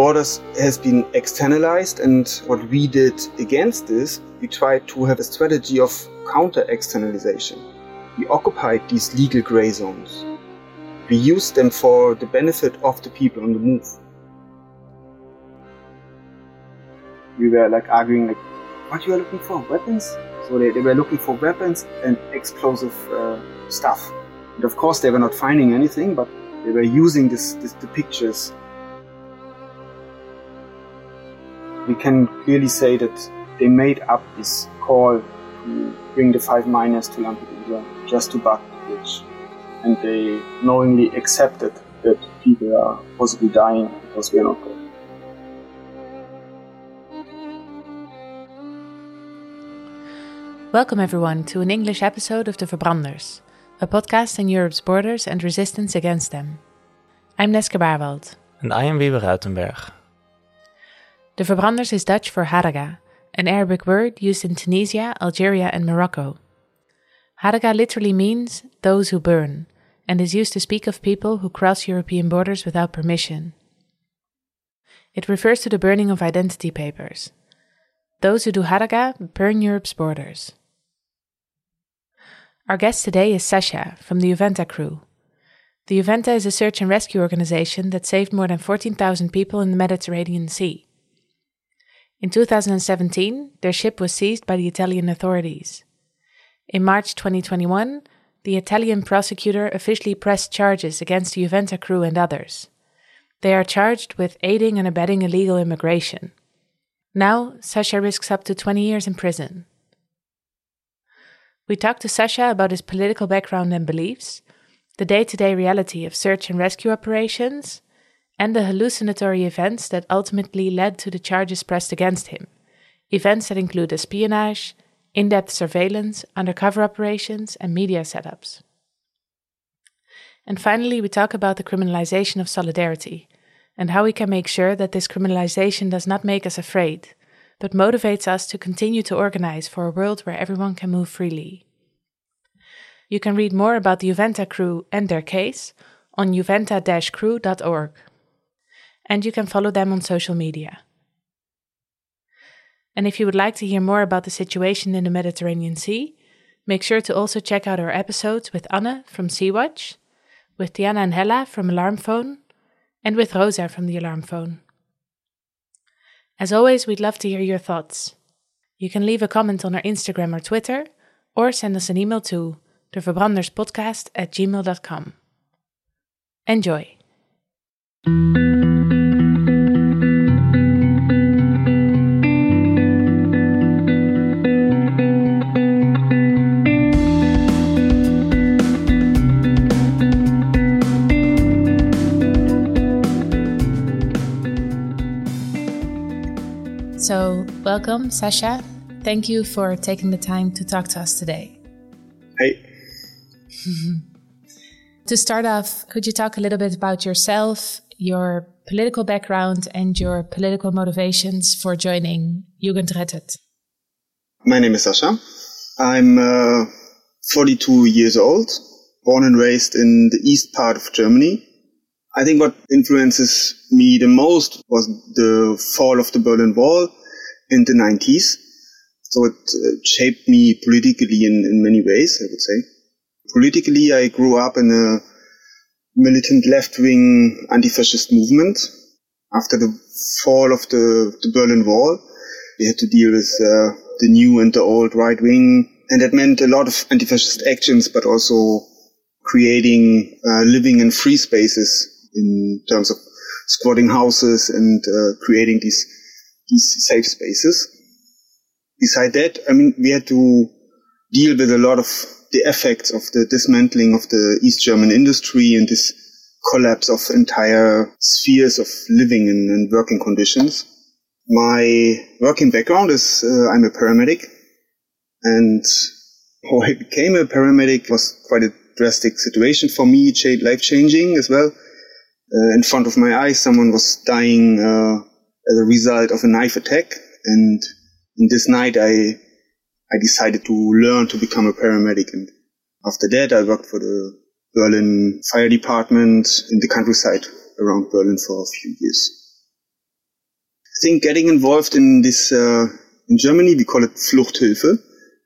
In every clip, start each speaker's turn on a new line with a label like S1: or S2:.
S1: borders has been externalized and what we did against this, we tried to have a strategy of counter-externalization. We occupied these legal gray zones. We used them for the benefit of the people on the move. We were like arguing like, what you are looking for? Weapons? So they, they were looking for weapons and explosive uh, stuff. And of course they were not finding anything, but they were using this, this the pictures we can clearly say that they made up this call to bring the five miners to Lampedusa just to buck the bridge. And they knowingly accepted that people are possibly dying because we are not there.
S2: Welcome, everyone, to an English episode of The Verbranders, a podcast on Europe's borders and resistance against them. I'm Neske Barwald.
S3: And I am Wiebe Ruitenberg.
S2: The Verbranders is Dutch for haraga, an Arabic word used in Tunisia, Algeria, and Morocco. Haraga literally means those who burn, and is used to speak of people who cross European borders without permission. It refers to the burning of identity papers. Those who do haraga burn Europe's borders. Our guest today is Sascha from the Iuventa crew. The Iuventa is a search and rescue organization that saved more than 14,000 people in the Mediterranean Sea. In 2017, their ship was seized by the Italian authorities. In March 2021, the Italian prosecutor officially pressed charges against the Iuventa crew and others. They are charged with aiding and abetting illegal immigration. Now, Sascha risks up to 20 years in prison. We talked to Sascha about his political background and beliefs, the day to day reality of search and rescue operations, and the hallucinatory events that ultimately led to the charges pressed against him. Events that include espionage, in depth surveillance, undercover operations, and media setups. And finally, we talk about the criminalization of solidarity and how we can make sure that this criminalization does not make us afraid, but motivates us to continue to organize for a world where everyone can move freely. You can read more about the Iuventa crew and their case on iuventa-crew.org and you can follow them on social media. And if you would like to hear more about the situation in the Mediterranean Sea, make sure to also check out our episodes with Anne from Sea-Watch, with Diana and Hella from Alarm Phone, and with Rosa from the Alarm Phone. As always, we'd love to hear your thoughts. You can leave a comment on our Instagram or Twitter, or send us an email to theverbranderspodcast at gmail.com. Enjoy! Welcome, Sascha. Thank you for taking the time to talk to us today.
S1: Hey.
S2: to start off, could you talk a little bit about yourself, your political background, and your political motivations for joining Jugendrettet?
S1: My name is Sascha. I'm uh, 42 years old, born and raised in the east part of Germany. I think what influences me the most was the fall of the Berlin Wall in the 90s. So it uh, shaped me politically in, in many ways, I would say. Politically, I grew up in a militant left-wing anti-fascist movement. After the fall of the, the Berlin Wall, we had to deal with uh, the new and the old right wing. And that meant a lot of anti-fascist actions, but also creating uh, living in free spaces in terms of squatting houses and uh, creating these these safe spaces. Beside that, I mean, we had to deal with a lot of the effects of the dismantling of the East German industry and this collapse of entire spheres of living and, and working conditions. My working background is uh, I'm a paramedic, and how I became a paramedic was quite a drastic situation for me, life changing as well uh, in front of my eyes, someone was dying uh, as a result of a knife attack, and in this night, I, I decided to learn to become a paramedic. And after that, I worked for the Berlin fire department in the countryside around Berlin for a few years. I think getting involved in this, uh, in Germany, we call it Fluchthilfe.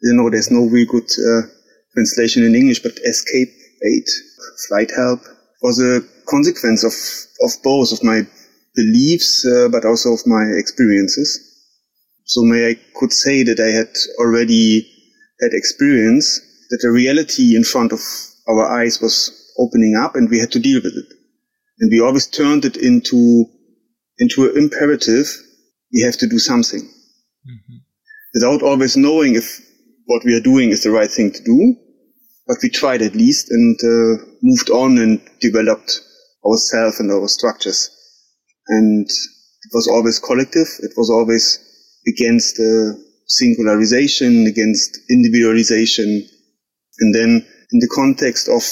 S1: You know, there's no real good uh, translation in English, but escape aid, flight help was a consequence of, of both of my beliefs, uh, but also of my experiences. So may I could say that I had already had experience that the reality in front of our eyes was opening up and we had to deal with it. And we always turned it into, into an imperative. We have to do something mm-hmm. without always knowing if what we are doing is the right thing to do. But we tried at least and uh, moved on and developed ourselves and our structures. And it was always collective. It was always against uh, singularization, against individualization. And then in the context of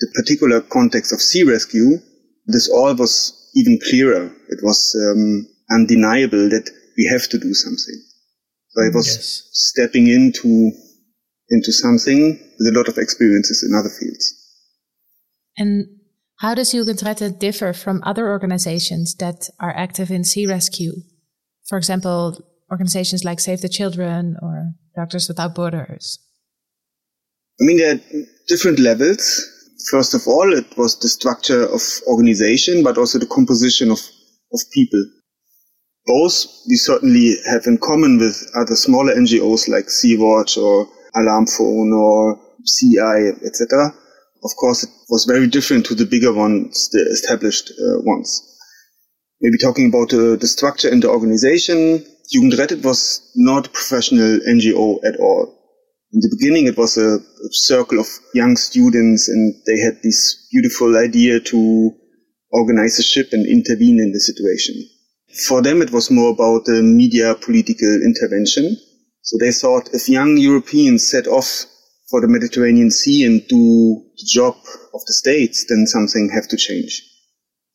S1: the particular context of sea rescue, this all was even clearer. It was um, undeniable that we have to do something. So I was yes. stepping into into something with a lot of experiences in other fields.
S2: And how does Jugendrettet differ from other organizations that are active in sea rescue? For example, organizations like Save the Children or Doctors Without Borders.
S1: I mean, there are different levels. First of all, it was the structure of organization, but also the composition of, of people. Both we certainly have in common with other smaller NGOs like Sea-Watch or Alarm Phone or Sea-Eye, etc. Of course, it was very different to the bigger ones, the established uh, ones. Maybe talking about uh, the structure and the organization, Jugendrettet was not a professional NGO at all. In the beginning, it was a, a circle of young students and they had this beautiful idea to organize a ship and intervene in the situation. For them, it was more about the media political intervention. So they thought if young Europeans set off for the Mediterranean Sea and do the job of the states, then something have to change.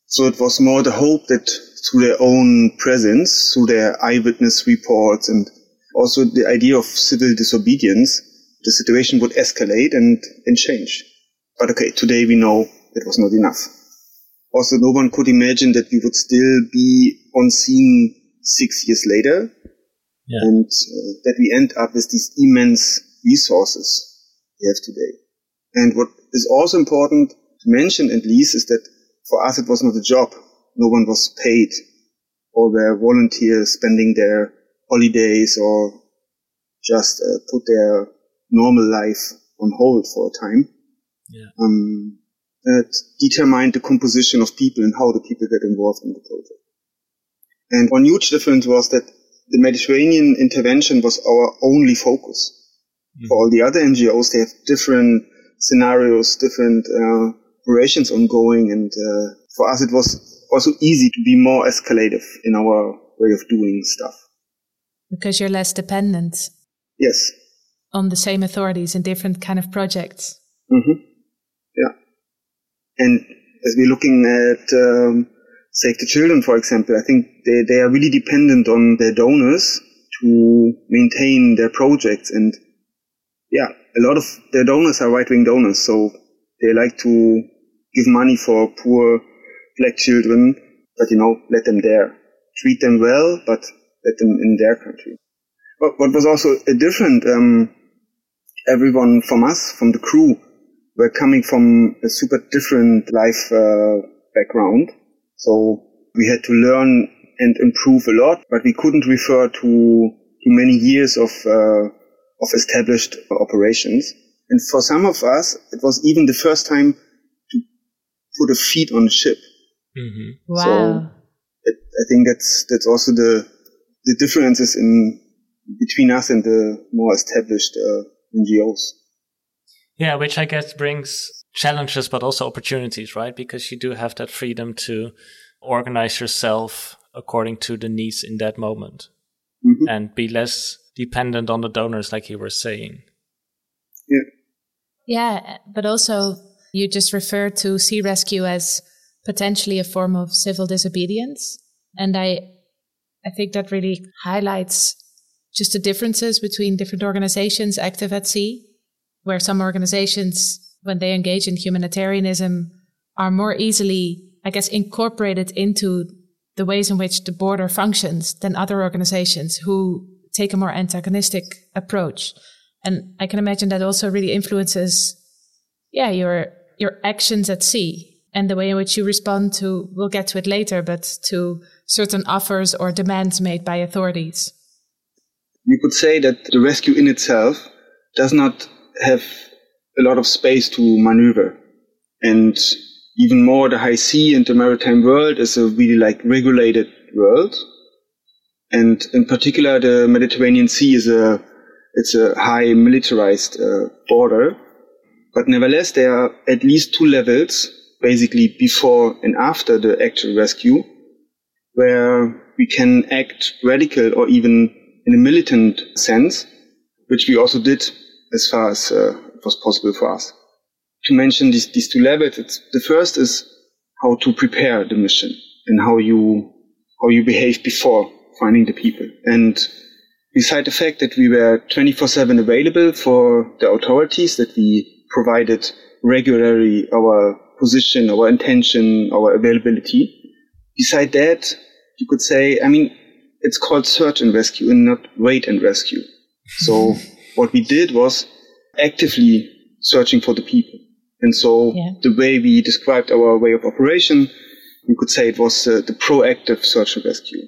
S1: So it was more the hope that through their own presence, through their eyewitness reports and also the idea of civil disobedience, the situation would escalate and, and change. But okay, today we know it was not enough. Also, no one could imagine that we would still be on scene six years later yeah. and uh, that we end up with these immense resources we have today. And what is also important to mention, at least, is that for us it was not a job. No one was paid. All were volunteers spending their holidays or just uh, put their normal life on hold for a time. Yeah. Um, that determined the composition of people and how the people get involved in the project. And one huge difference was that the Mediterranean intervention was our only focus. Mm-hmm. For all the other NGOs, they have different scenarios, different uh, operations ongoing, and uh, for us, it was also easy to be more escalative in our way of doing stuff.
S2: Because you're less dependent.
S1: Yes.
S2: On the same authorities in different kind of projects.
S1: Mm-hmm. Yeah. And as we're looking at um, Save the Children, for example, I think they, they are really dependent on their donors to maintain their projects and yeah, a lot of their donors are right-wing donors, so they like to give money for poor black children, but you know, let them there. Treat them well, but let them in their country. But what was also a different, um, everyone from us, from the crew, were coming from a super different life uh, background. So we had to learn and improve a lot, but we couldn't refer to, to many years of uh, of established operations. And for some of us, it was even the first time to put a feet on a ship.
S2: Mm-hmm. Wow. So
S1: it, I think that's, that's also the, the differences in between us and the more established uh, NGOs.
S3: Yeah, which I guess brings challenges, but also opportunities, right? Because you do have that freedom to organize yourself according to the needs in that moment mm-hmm. and be less dependent on the donors, like you were saying.
S1: Yeah.
S2: Yeah, but also you just referred to sea rescue as potentially a form of civil disobedience, and I, I think that really highlights just the differences between different organizations active at sea, where some organizations, when they engage in humanitarianism, are more easily, I guess, incorporated into the ways in which the border functions than other organizations who take a more antagonistic approach. And I can imagine that also really influences, yeah, your your actions at sea and the way in which you respond to. We'll get to it later, but to certain offers or demands made by authorities.
S1: You could say that the rescue in itself does not have a lot of space to maneuver, and even more, the high sea and the maritime world is a really like regulated world. And in particular, the Mediterranean Sea is a, it's a high militarized uh, border. But nevertheless, there are at least two levels, basically before and after the actual rescue, where we can act radical or even in a militant sense, which we also did as far as uh, was possible for us to mention these, these two levels. The first is how to prepare the mission and how you, how you behave before finding the people. And beside the fact that we were 24-7 available for the authorities, that we provided regularly our position, our intention, our availability. Beside that, you could say, I mean, it's called search and rescue and not wait and rescue. So what we did was actively searching for the people. And so yeah. the way we described our way of operation, you could say it was uh, the proactive search and rescue.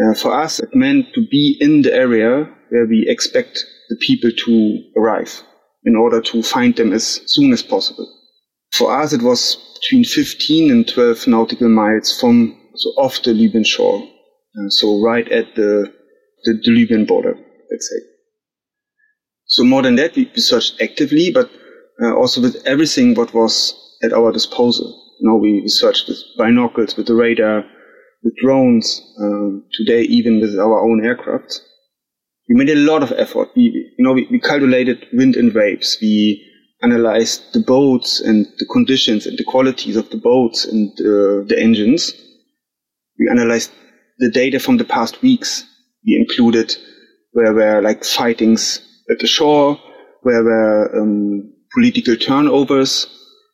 S1: Uh, for us, it meant to be in the area where we expect the people to arrive in order to find them as soon as possible. For us, it was between 15 and 12 nautical miles from, so off the Libyan shore. Uh, so right at the, the, the, Libyan border, let's say. So more than that, we, searched actively, but uh, also with everything what was at our disposal. You know, we, we searched with binoculars, with the radar, with drones, um, today even with our own aircraft. We made a lot of effort. We, you know, we, we calculated wind and waves. We analyzed the boats and the conditions and the qualities of the boats and uh, the engines. We analyzed the data from the past weeks. We included where were like fightings at the shore, where were um, political turnovers,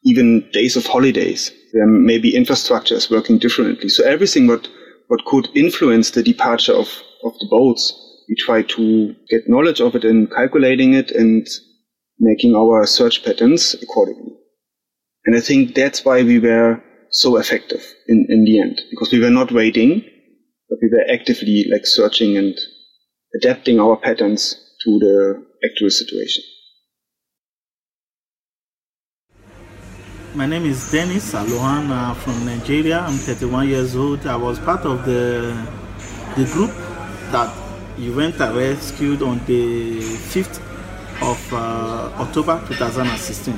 S1: even days of holidays. There may be infrastructures working differently. So everything what, what could influence the departure of, of the boats, we try to get knowledge of it and calculating it and making our search patterns accordingly. And I think that's why we were so effective in, in the end, because we were not waiting, but we were actively like searching and adapting our patterns to the actual situation.
S4: My name is Dennis Alohan uh, from Nigeria. I'm 31 years old. I was part of the the group that you went and rescued on the 5th of uh, October 2016.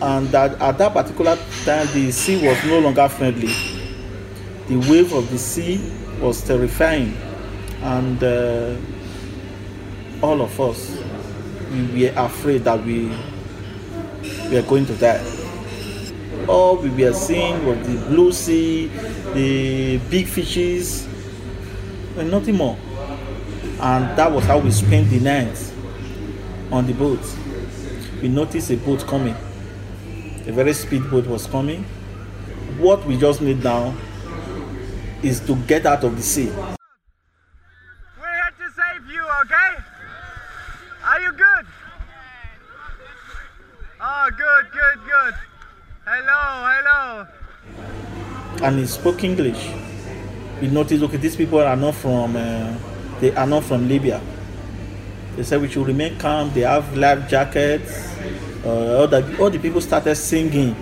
S4: And that at that particular time, the sea was no longer friendly. The wave of the sea was terrifying, and uh, all of us we were afraid that we were going to die all we were seeing was the blue sea, the big fishes, and nothing more. And that was how we spent the night on the boat. We noticed a boat coming. A very speed boat was coming. What we just need now is to get out of the sea. We're
S5: here to save you, okay? Are you good? Oh, good, good, good. Hello, hello.
S4: And he spoke English. We noticed, okay, these people are not from, uh, they are not from Libya. They said we should remain calm. They have life jackets. Uh, all, the, all the people started singing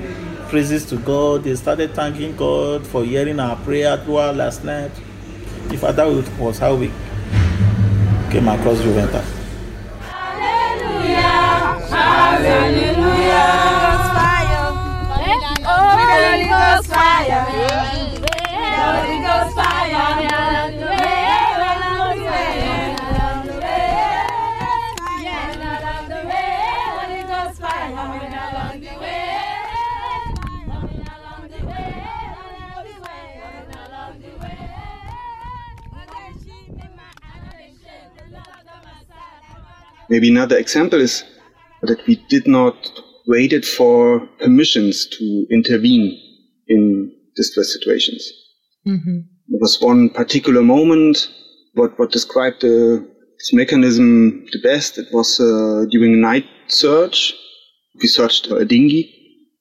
S4: praises to God. They started thanking God for hearing our prayer throughout last night. In fact, that was how we came across Juventus. Hallelujah! Hallelujah!
S1: Maybe another example is that we did not waited for permissions to intervene in distress situations. Mm-hmm. There was one particular moment, what, what described the, this mechanism the best. It was uh, during a night search. We searched a dinghy.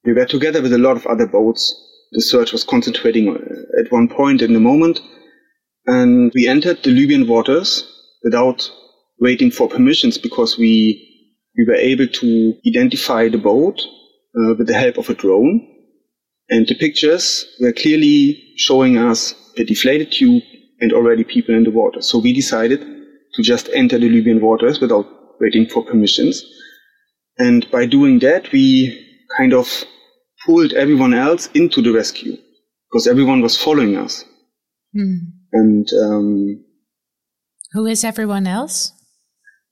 S1: We were together with a lot of other boats. The search was concentrating uh, at one point in the moment. And we entered the Libyan waters without waiting for permissions because we we were able to identify the boat uh, with the help of a drone. And the pictures were clearly showing us a deflated tube and already people in the water. So we decided to just enter the Libyan waters without waiting for permissions. And by doing that, we kind of pulled everyone else into the rescue because everyone was following us. Hmm. And um,
S2: who is everyone else?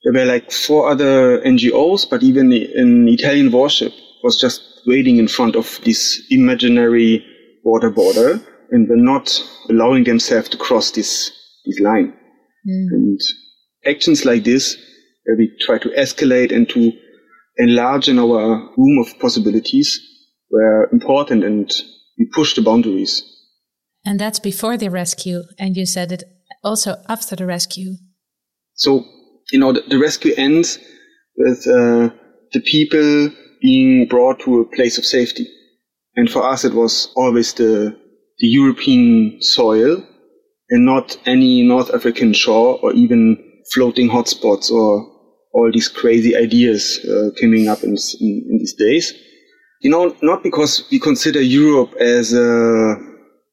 S1: There were like four other NGOs, but even an Italian warship was just waiting in front of this imaginary water border and were not allowing themselves to cross this, this line. Mm. And actions like this, where we try to escalate and to enlarge in our room of possibilities, were important and we pushed the boundaries.
S2: And that's before the rescue, and you said it also after the rescue.
S1: So you know, the, the rescue ends with uh, the people being brought to a place of safety. And for us, it was always the, the European soil and not any North African shore or even floating hotspots or all these crazy ideas uh, coming up in, in, in, these days. You know, not because we consider Europe as a,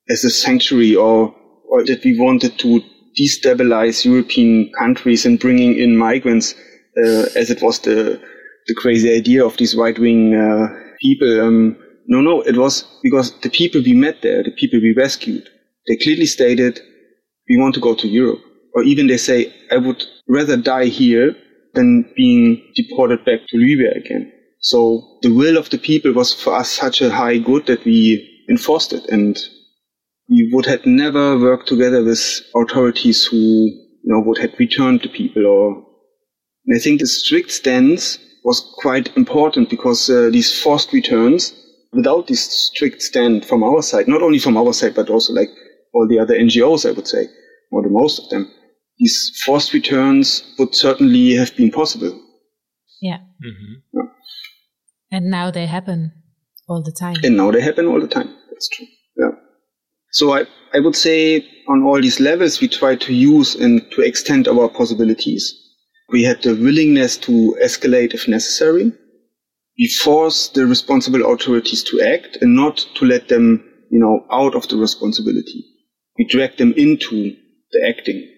S1: as a sanctuary or, or that we wanted to destabilize European countries and bringing in migrants, uh, as it was the the crazy idea of these right wing uh, people. Um, no, no, it was because the people we met there, the people we rescued, they clearly stated, we want to go to Europe. Or even they say, I would rather die here than being deported back to Libya again. So the will of the people was for us such a high good that we enforced it. And we would have never worked together with authorities who you know would have returned the people or and I think the strict stance was quite important because uh, these forced returns without this strict stand from our side, not only from our side, but also like all the other NGOs, I would say, or the most of them, these forced returns would certainly have been possible.
S2: Yeah. Mm-hmm. yeah. And now they happen all the time.
S1: And now they happen all the time. That's true. So I, I would say on all these levels, we try to use and to extend our possibilities. We had the willingness to escalate if necessary. We force the responsible authorities to act and not to let them, you know, out of the responsibility. We drag them into the acting.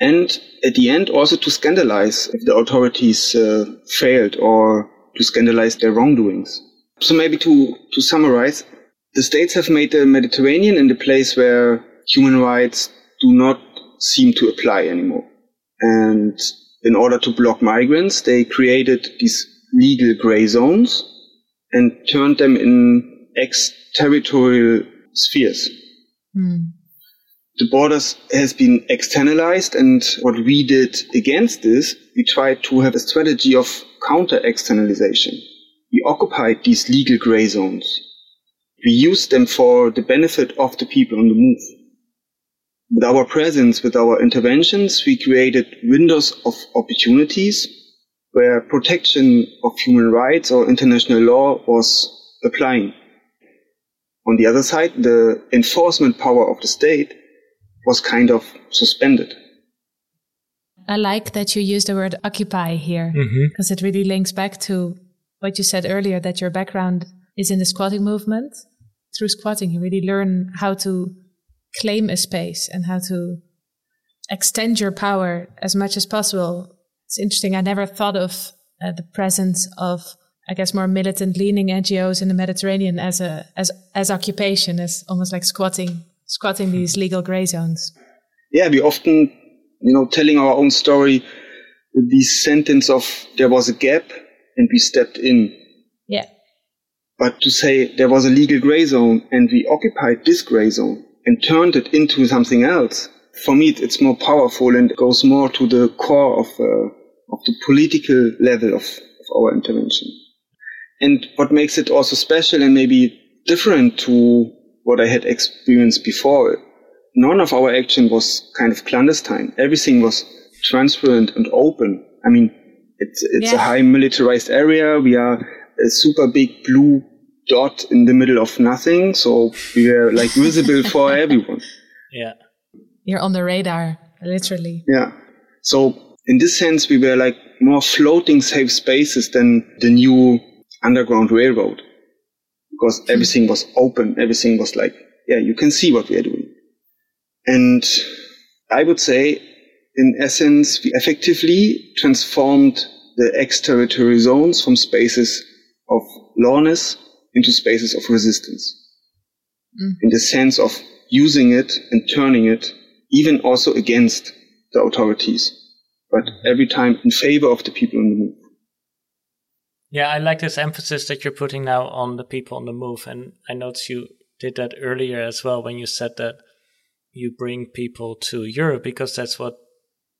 S1: And at the end, also to scandalize if the authorities uh, failed or to scandalize their wrongdoings. So maybe to, to summarize, the states have made the Mediterranean in the place where human rights do not seem to apply anymore. And in order to block migrants, they created these legal gray zones and turned them in ex-territorial spheres. Mm. The borders has been externalized and what we did against this, we tried to have a strategy of counter-externalization. We occupied these legal gray zones we use them for the benefit of the people on the move. With our presence, with our interventions, we created windows of opportunities where protection of human rights or international law was applying. On the other side, the enforcement power of the state was kind of suspended.
S2: I like that you use the word occupy here because mm-hmm. it really links back to what you said earlier that your background is in the squatting movement through squatting, you really learn how to claim a space and how to extend your power as much as possible. It's interesting. I never thought of uh, the presence of, I guess, more militant leaning NGOs in the Mediterranean as a as as occupation, as almost like squatting, squatting these legal gray zones.
S1: Yeah, we often, you know, telling our own story with this sentence of there was a gap and we stepped in.
S2: Yeah.
S1: But to say there was a legal gray zone and we occupied this gray zone and turned it into something else, for me it's more powerful and goes more to the core of uh, of the political level of, of our intervention. And what makes it also special and maybe different to what I had experienced before, none of our action was kind of clandestine. Everything was transparent and open. I mean, it's, it's yeah. a high militarized area. We are a super big blue dot in the middle of nothing. So we are like visible for everyone.
S3: Yeah.
S2: You're on the radar, literally.
S1: Yeah. So in this sense, we were like more floating safe spaces than the new underground railroad because hmm. everything was open. Everything was like, yeah, you can see what we are doing. And I would say, in essence, we effectively transformed the ex-territory zones from spaces of lawness into spaces of resistance. Mm. In the sense of using it and turning it, even also against the authorities, but every time in favor of the people on the move.
S3: Yeah, I like this emphasis that you're putting now on the people on the move. And I noticed you did that earlier as well when you said that you bring people to Europe because that's what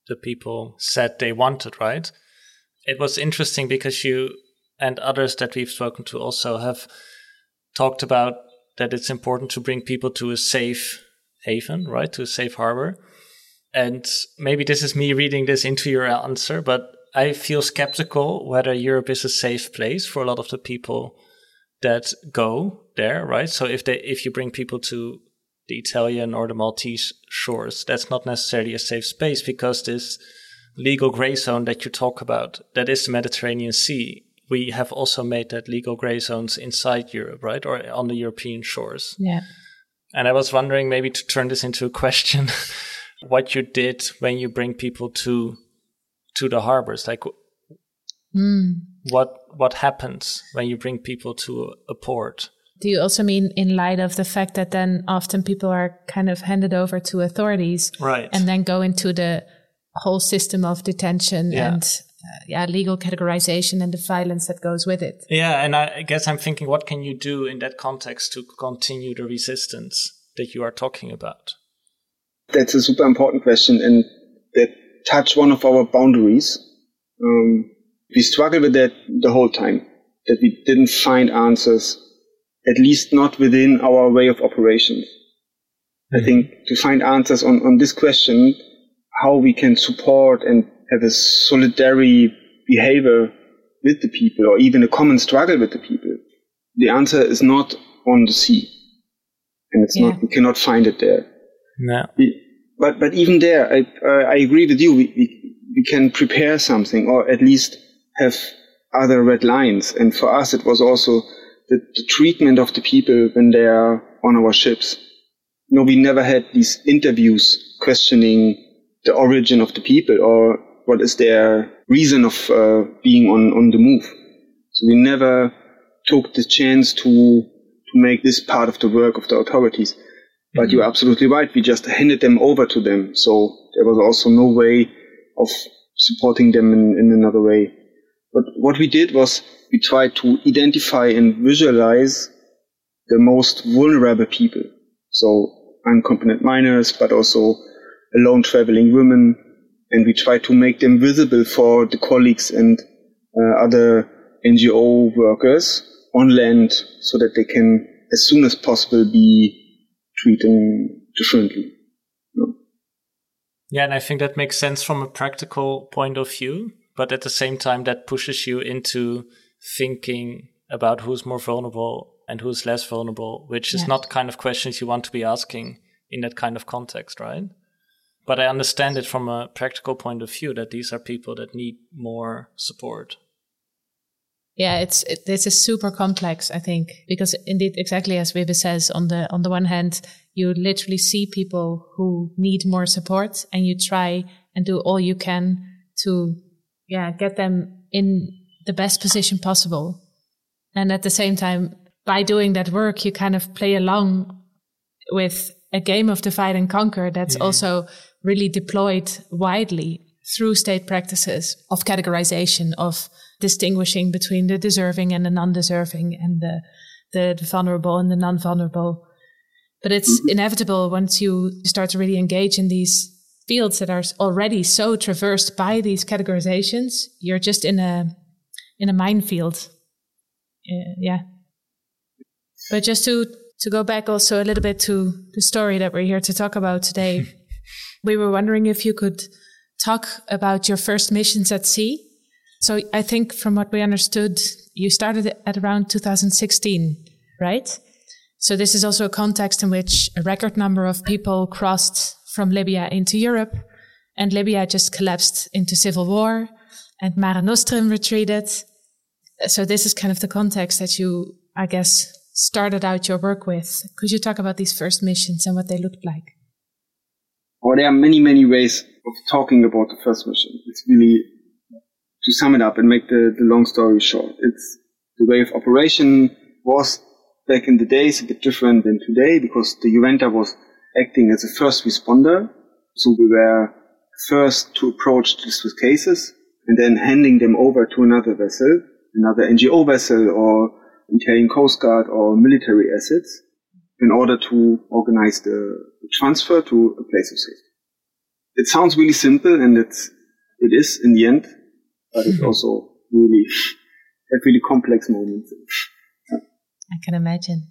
S3: the people said they wanted, right? It was interesting because you and others that we've spoken to also have talked about that it's important to bring people to a safe haven, right? To a safe harbor. And maybe this is me reading this into your answer, but I feel skeptical whether Europe is a safe place for a lot of the people that go there, right? So if they if you bring people to the Italian or the Maltese shores, that's not necessarily a safe space because this legal gray zone that you talk about, that is the Mediterranean Sea, we have also made that legal gray zones inside Europe, right? Or on the European shores.
S2: Yeah.
S3: And I was wondering maybe to turn this into a question, what you did when you bring people to to the harbors, like mm. what what happens when you bring people to a port?
S2: Do you also mean in light of the fact that then often people are kind of handed over to authorities,
S3: right,
S2: and then go into the whole system of detention yeah. and uh, yeah, legal categorization and the violence that goes with it.
S3: Yeah, and I guess I'm thinking, what can you do in that context to continue the resistance that you are talking about?
S1: That's a super important question, and that touch one of our boundaries. Um, we struggle with that the whole time. That we didn't find answers, at least not within our way of operations. Mm-hmm. I think to find answers on, on this question, how we can support and have a solidary behavior with the people or even a common struggle with the people? The answer is not on the sea. And it's yeah. not, we cannot find it there.
S3: No.
S1: But, but even there, I, uh, I agree with you. We, we, we can prepare something or at least have other red lines. And for us, it was also the, the treatment of the people when they are on our ships. You know, we never had these interviews questioning the origin of the people or what is their reason of uh, being on, on the move. So we never took the chance to, to make this part of the work of the authorities. But mm-hmm. you're absolutely right. We just handed them over to them. So there was also no way of supporting them in, in another way. But what we did was we tried to identify and visualize the most vulnerable people. So unaccompanied minors, but also alone traveling women, and we try to make them visible for the colleagues and uh, other NGO workers on land so that they can, as soon as possible, be treated differently.
S3: Yeah, and I think that makes sense from a practical point of view, but at the same time, that pushes you into thinking about who's more vulnerable and who's less vulnerable, which is yeah. not kind of questions you want to be asking in that kind of context, right? But I understand it from a practical point of view that these are people that need more support.
S2: Yeah, it's it, this is super complex, I think, because indeed, exactly as Wibbe says, on the on the one hand, you literally see people who need more support, and you try and do all you can to, yeah, get them in the best position possible, and at the same time, by doing that work, you kind of play along with a game of divide and conquer that's yeah. also really deployed widely through state practices of categorization, of distinguishing between the deserving and the non-deserving and the, the, the vulnerable and the non-vulnerable. But it's mm-hmm. inevitable once you start to really engage in these fields that are already so traversed by these categorizations, you're just in a in a minefield. Uh, yeah. But just to to go back also a little bit to the story that we're here to talk about today, we were wondering if you could talk about your first missions at sea. So I think from what we understood, you started at around 2016, right? So this is also a context in which a record number of people crossed from Libya into Europe, and Libya just collapsed into civil war, and Mare Nostrum retreated. So this is kind of the context that you, I guess, started out your work with. Could you talk about these first missions and what they looked like?
S1: Well, there are many, many ways of talking about the first mission. It's really to sum it up and make the, the long story short. It's the way of operation was back in the days a bit different than today because the Iuventa was acting as a first responder. So we were first to approach distress cases and then handing them over to another vessel, another NGO vessel or Italian Coast Guard or military assets in order to organize the, the transfer to a place of safety. It sounds really simple and it's, it is in the end, but it's mm-hmm. also really, have really complex moments.
S2: I can imagine.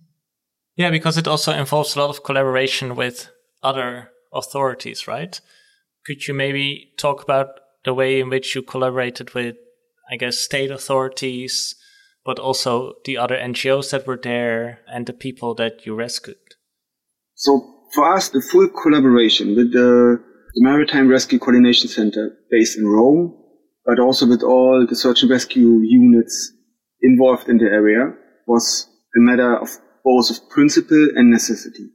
S3: Yeah, because it also involves a lot of collaboration with other authorities, right? Could you maybe talk about the way in which you collaborated with, I guess, state authorities, but also the other NGOs that were there and the people that you rescued?
S1: So for us, the full collaboration with the, the Maritime Rescue Coordination Center based in Rome, but also with all the search and rescue units involved in the area was a matter of both of principle and necessity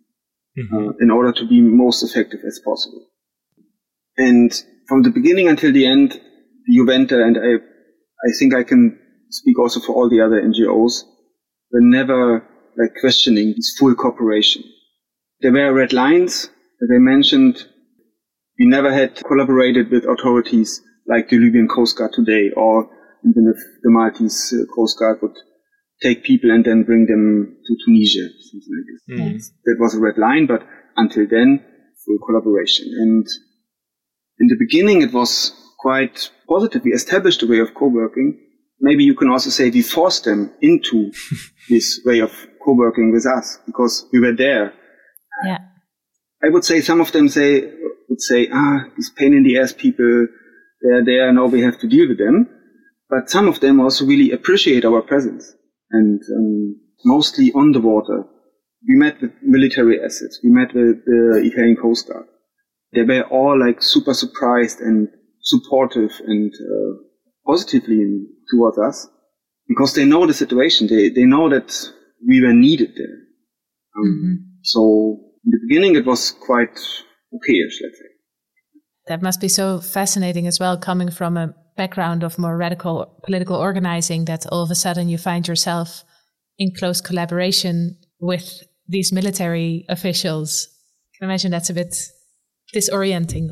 S1: mm-hmm. uh, in order to be most effective as possible. And from the beginning until the end, the Iuventa and I, I think I can speak also for all the other NGOs, were never like questioning this full cooperation. There were red lines that they mentioned. We never had collaborated with authorities like the Libyan Coast Guard today, or even if the Maltese uh, Coast Guard would take people and then bring them to Tunisia, something like this. Mm. That was a red line, but until then, full collaboration. And in the beginning, it was quite positive. We established a way of co-working. Maybe you can also say we forced them into this way of co-working with us because we were there.
S2: Yeah.
S1: I would say some of them say, would say, ah, these pain in the ass people, they're there, now we have to deal with them. But some of them also really appreciate our presence and um, mostly on the water. We met with military assets. We met with the Italian Coast Guard. They were all like super surprised and supportive and uh, positively towards us because they know the situation. They they know that we were needed there. Um, mm-hmm. So in the beginning, it was quite okayish, let's say.
S2: That must be so fascinating as well, coming from a background of more radical political organizing that all of a sudden you find yourself in close collaboration with these military officials. I can imagine that's a bit disorienting.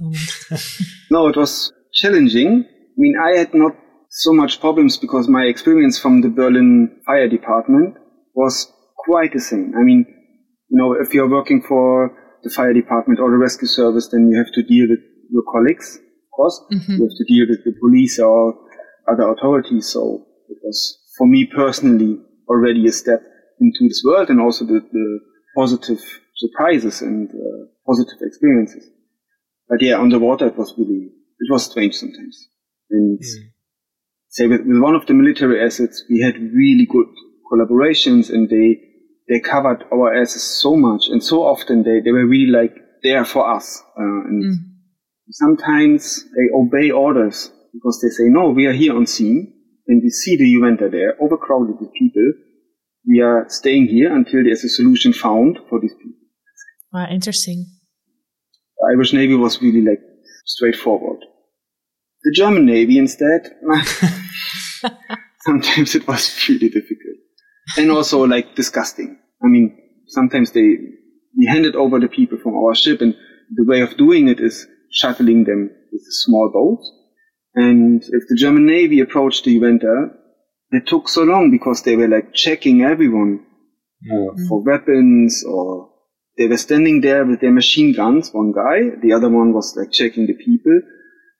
S1: no, it was challenging. I mean, I had not so much problems because my experience from the Berlin fire department was quite the same. I mean, you know, if you're working for the fire department or the rescue service, then you have to deal with your colleagues of course. Mm-hmm. You have to deal with the police or other authorities. So it was, for me personally, already a step into this world and also the, the positive surprises and uh, positive experiences. But yeah, on the water, it was really, it was strange sometimes. And mm. Say with, with one of the military assets, we had really good collaborations and they, they covered our asses so much and so often they, they were really like there for us. Uh, and mm sometimes they obey orders because they say, no, we are here on scene and we see the Iuventa there, overcrowded with people. We are staying here until there's a solution found for these people.
S2: Wow, interesting.
S1: The Irish Navy was really like straightforward. The German Navy instead, sometimes it was really difficult. And also like disgusting. I mean, sometimes they, we handed over the people from our ship and the way of doing it is shuttling them with a small boat. And if the German Navy approached the Iuventa, it took so long because they were like checking everyone mm-hmm. for weapons or They were standing there with their machine guns, one guy, the other one was like checking the people.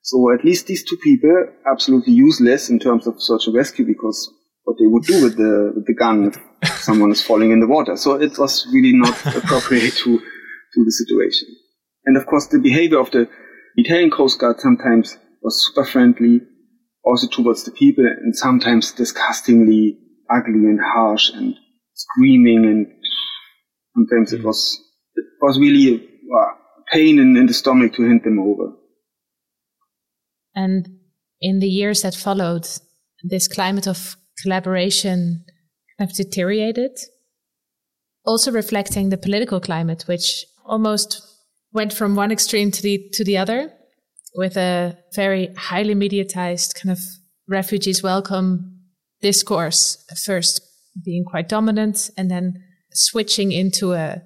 S1: So at least these two people, absolutely useless in terms of search and rescue because what they would do with the, with the gun if someone is falling in the water. So it was really not appropriate to, to the situation. And of course the behavior of the Italian Coast Guard sometimes was super friendly, also towards the people and sometimes disgustingly ugly and harsh and screaming and sometimes mm. it was it was really a uh, pain in, in the stomach to hand them over.
S2: And in the years that followed, this climate of collaboration kind of deteriorated, also reflecting the political climate, which almost went from one extreme to the to the other, with a very highly mediatized kind of refugees welcome discourse first being quite dominant and then switching into a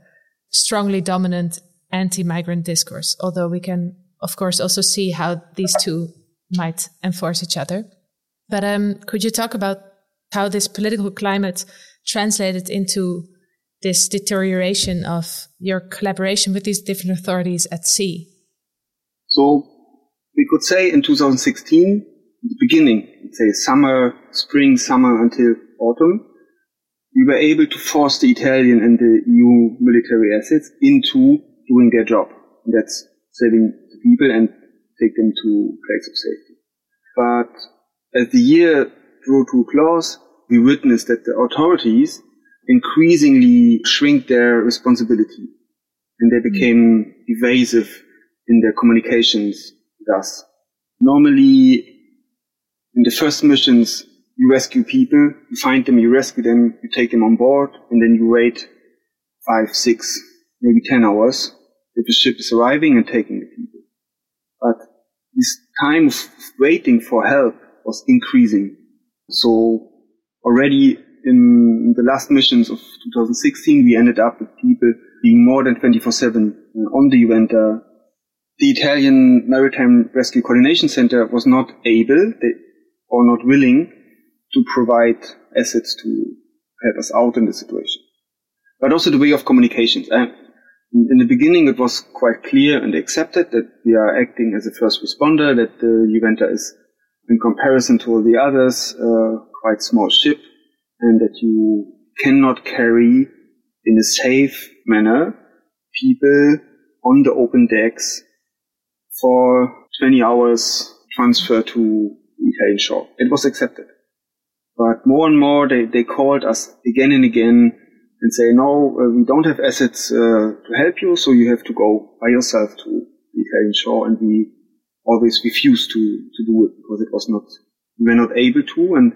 S2: strongly dominant anti-migrant discourse. Although we can of course also see how these two might enforce each other but um, could you talk about how this political climate translated into this deterioration of your collaboration with these different authorities at sea
S1: so we could say in 2016 the beginning say summer spring summer until autumn we were able to force the Italian and the EU military assets into doing their job. And That's saving the people and take them to place of safety. But as the year drew to a close, we witnessed that the authorities increasingly shrink their responsibility and they became evasive in their communications with us. Normally, in the first missions, you rescue people, you find them, you rescue them, you take them on board, and then you wait five, six, maybe ten hours if the ship is arriving and taking the people. This time of waiting for help was increasing. So already in the last missions of 2016, we ended up with people being more than 24-7 uh, on the Iuventa. Uh, the Italian Maritime Rescue Coordination Center was not able they, or not willing to provide assets to help us out in the situation. But also the way of communications. And in the beginning, it was quite clear and accepted that we are acting as a first responder, that the Iuventa is, in comparison to all the others, a quite small ship, and that you cannot carry in a safe manner people on the open decks for 20 hours transfer to Italian shore. It was accepted. But more and more, they, they called us again and again and say, no, uh, we don't have assets uh, to help you, so you have to go by yourself to the Italian shore. And we always refused to, to do it because it was not, we were not able to, and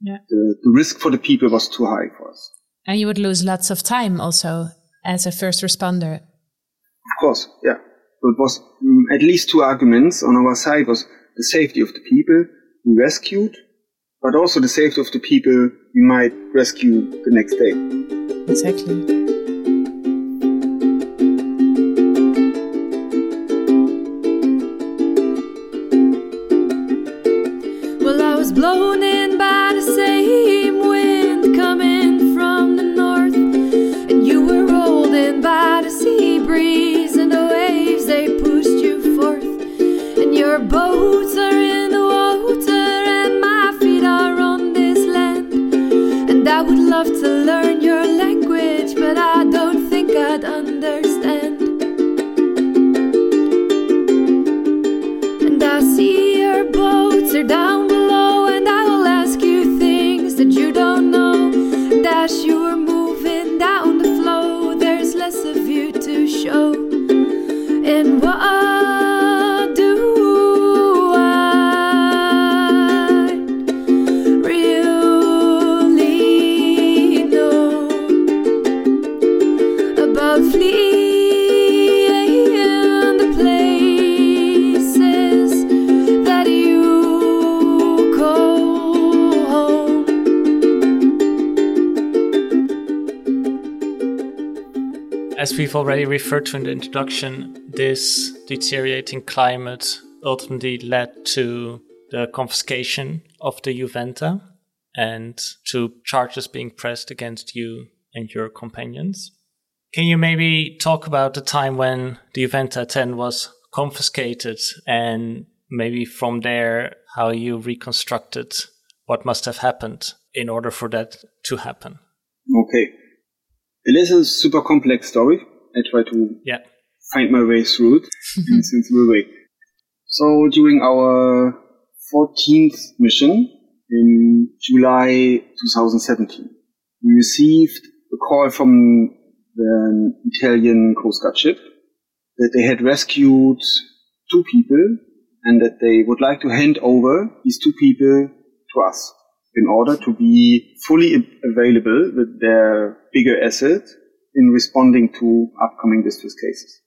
S1: yeah. the, the risk for the people was too high for us.
S2: And you would lose lots of time also as a first responder.
S1: Of course, yeah. So it was um, at least two arguments on our side was the safety of the people we rescued but also the safety of the people we might rescue the next day.
S2: Exactly.
S6: Well, I was blown in as
S3: we've already referred to in the introduction, this deteriorating climate ultimately led to the confiscation of the Iuventa and to charges being pressed against you and your companions. Can you maybe talk about the time when the Iuventa 10 was confiscated and maybe from there how you reconstructed what must have happened in order for that to happen?
S1: Okay. It is a super complex story. I try to
S3: Yeah.
S1: find my way through it in a sensible way. So during our 14th mission in July 2017, we received a call from the Italian Coast Guard ship that they had rescued two people and that they would like to hand over these two people to us in order to be fully available with their bigger asset in responding to upcoming distress cases.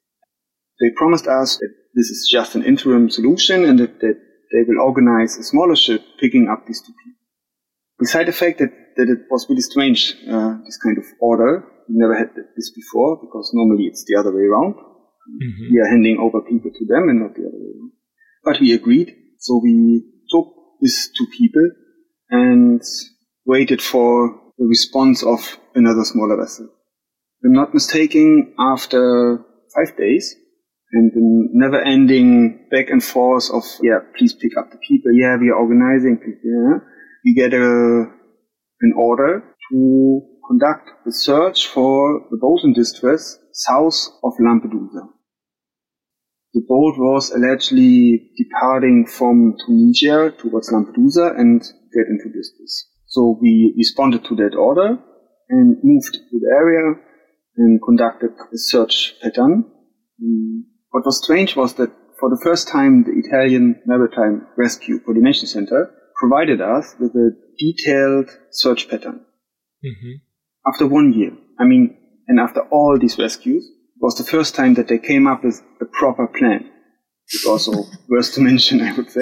S1: They promised us that this is just an interim solution and that, that they will organize a smaller ship picking up these two people. Beside the fact that, that it was really strange, uh, this kind of order, we never had this before because normally it's the other way around. We are handing over people to them and not the other way around. But we agreed, so we took these two people and waited for the response of another smaller vessel. If I'm not mistaken, after five days, and the never ending back and forth of, yeah, please pick up the people. Yeah, we are organizing. Yeah. We get a, an order to conduct a search for the boat in distress south of Lampedusa. The boat was allegedly departing from Tunisia towards Lampedusa and get into distress. So we responded to that order and moved to the area and conducted a search pattern. Mm, What was strange was that for the first time, the Italian Maritime Rescue Coordination Center provided us with a detailed search pattern. After one year, I mean, and after all these rescues, it was the first time that they came up with a proper plan. It's also worth to mention, I would say.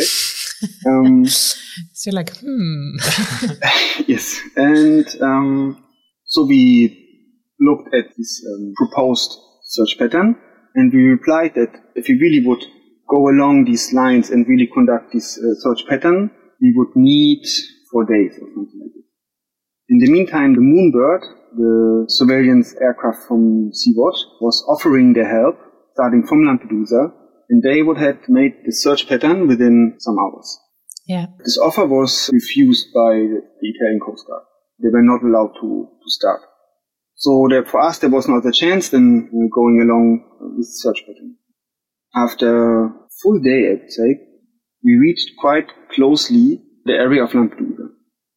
S1: Um,
S2: So you're like, hmm.
S1: yes, and um, so we looked at this um, proposed search pattern, and we replied that if we really would go along these lines and really conduct this uh, search pattern, we would need four days or something like this. In the meantime, the Moonbird, the surveillance aircraft from Sea-Watch, was offering their help, starting from Lampedusa, and they would have made the search pattern within some hours.
S2: Yeah.
S1: This offer was refused by the Italian Coast Guard. They were not allowed to, to start. So there, for us, there was not a chance then uh, going along with search pattern. After a full day, I would say, we reached quite closely the area of Lampedusa.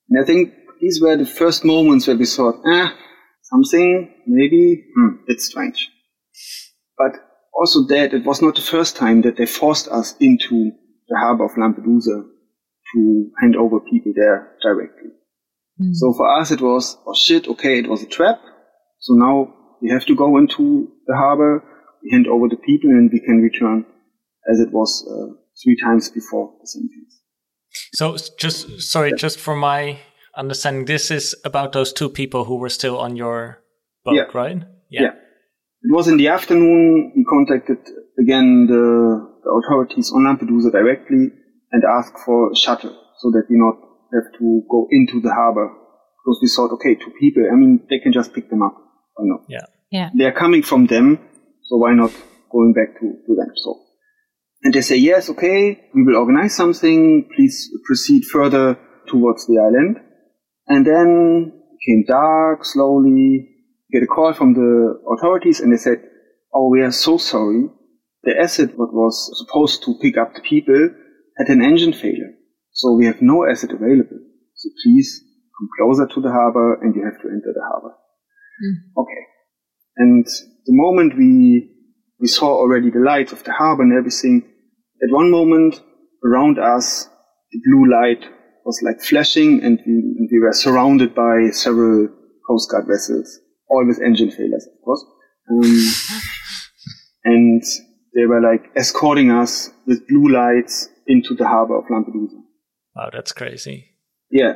S1: And I think these were the first moments where we thought, ah, something, maybe, hmm, it's strange. But also that it was not the first time that they forced us into the harbor of Lampedusa to hand over people there directly. So for us it was, oh shit, okay, it was a trap. So now we have to go into the harbor, we hand over the people and we can return as it was uh, three times before the same case.
S3: So just sorry, just for my understanding, this is about those two people who were still on your boat,
S1: Yeah.
S3: right?
S1: Yeah. It was in the afternoon. We contacted again the, the authorities on Lampedusa directly and asked for a shuttle so that we not have to go into the harbor. Because we thought, okay, two people, I mean, they can just pick them up. Why not?
S3: Yeah.
S2: Yeah.
S1: They are coming from them, so why not going back to, to them? So, and they say, yes, okay, we will organize something. Please proceed further towards the island. And then it came dark slowly. Get a call from the authorities and they said, oh, we are so sorry. The asset what was supposed to pick up the people had an engine failure. So we have no asset available. So please come closer to the harbor and you have to enter the harbor. Hmm. Okay. And the moment we we saw already the lights of the harbor and everything, at one moment around us the blue light was like flashing and we, and we were surrounded by several Coast Guard vessels, all with engine failures, of course. Um, and they were like escorting us with blue lights into the harbor of Lampedusa.
S3: Wow, that's crazy.
S1: Yeah,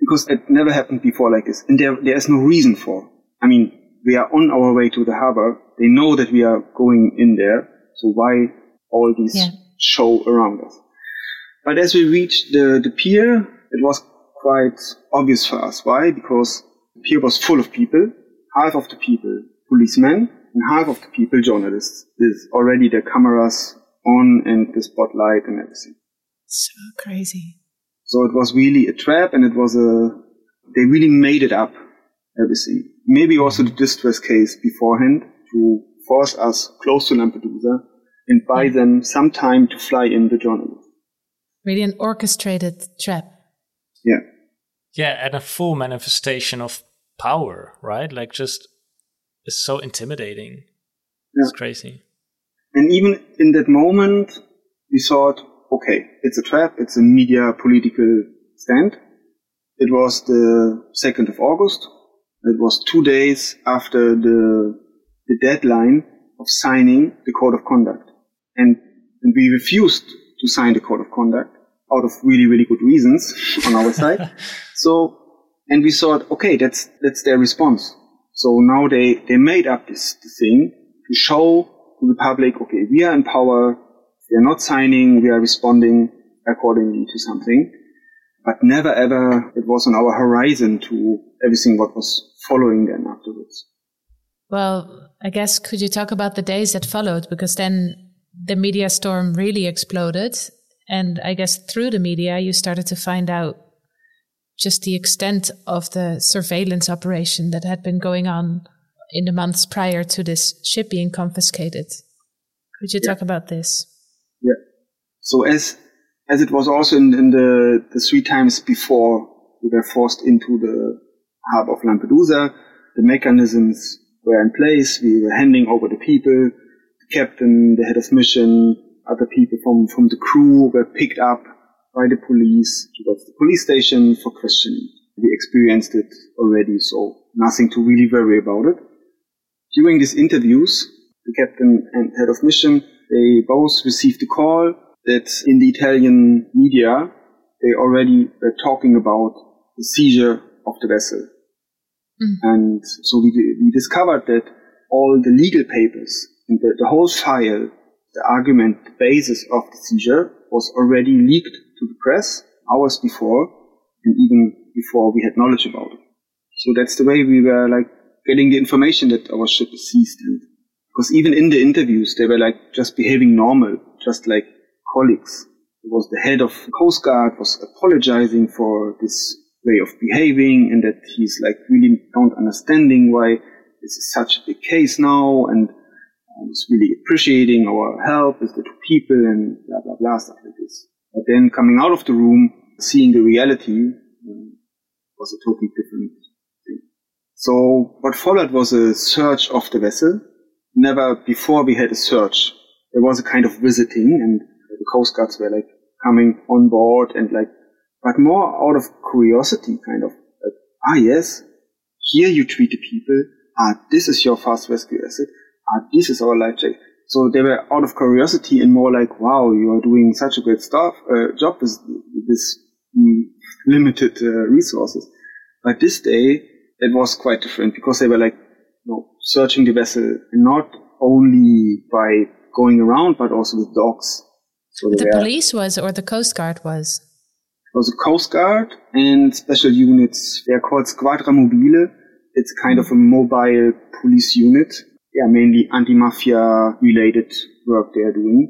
S1: because it never happened before like this, and there there is no reason for. I mean, we are on our way to the harbor. They know that we are going in there, so why all these
S2: Yeah.
S1: show around us? But as we reached the the pier, it was quite obvious for us. Why? Because the pier was full of people. Half of the people policemen and half of the people journalists. There's already the cameras on and the spotlight and everything.
S2: So crazy.
S1: So it was really a trap and it was a, they really made it up, everything. Maybe also the distress case beforehand to force us close to Lampedusa and buy mm. them some time to fly in the journalists.
S2: Really an orchestrated trap.
S1: Yeah.
S3: Yeah, and a full manifestation of power, right? Like just it's so intimidating.
S1: Yeah.
S3: It's crazy.
S1: And even in that moment, we thought, okay, it's a trap, it's a media political stand. It was the 2nd of August. It was two days after the, the deadline of signing the code of conduct. And, and we refused to sign the code of conduct out of really, really good reasons on our side. so, and we thought, okay, that's, that's their response. So now they, they made up this, thing to show to the public, okay, we are in power, we are not signing, we are responding accordingly to something. But never ever it was on our horizon to everything what was following then afterwards.
S2: Well, I guess could you talk about the days that followed? Because then the media storm really exploded. And I guess through the media, you started to find out just the extent of the surveillance operation that had been going on in the months prior to this ship being confiscated. Could you
S1: Yeah.
S2: talk about this?
S1: Yeah. So as as it was also in, in the, the three times before we were forced into the harbor of Lampedusa, the mechanisms were in place. We were handing over the people, the captain, the head of mission, other people from, from the crew were picked up by the police towards the police station for questioning. We experienced it already, so nothing to really worry about it. During these interviews, the captain and head of mission, they both received a call that in the Italian media, they already were talking about the seizure of the vessel. Mm-hmm. And so we, we discovered that all the legal papers and the, the whole file, the argument, the basis of the seizure was already leaked to the press hours before and even before we had knowledge about it. So that's the way we were like getting the information that our ship is seized. And because even in the interviews, they were like just behaving normal, just like colleagues. It was the head of Coast Guard was apologizing for this way of behaving and that he's like really don't understanding why this is such a big case now and um, is really appreciating our help with the two people and blah blah blah stuff like this. But then coming out of the room, seeing the reality um, was a totally different thing. So what followed was a search of the vessel. Never before we had a search. There was a kind of visiting and the coast guards were like coming on board and like, but more out of curiosity kind of. Like, ah yes, here you treat the people. Ah, this is your fast rescue asset. Ah, this is our life check. So they were out of curiosity and more like, wow, you are doing such a great stuff, uh, job with this mm, limited uh, resources. But this day, it was quite different because they were like, you know, searching the vessel not only by going around, but also with dogs. So
S2: The
S1: were-
S2: police was, or the Coast Guard was.
S1: it was a Coast Guard and special units. They are called Squadra Mobile. It's kind of a mobile police unit. Yeah, mainly anti-mafia related work they are doing.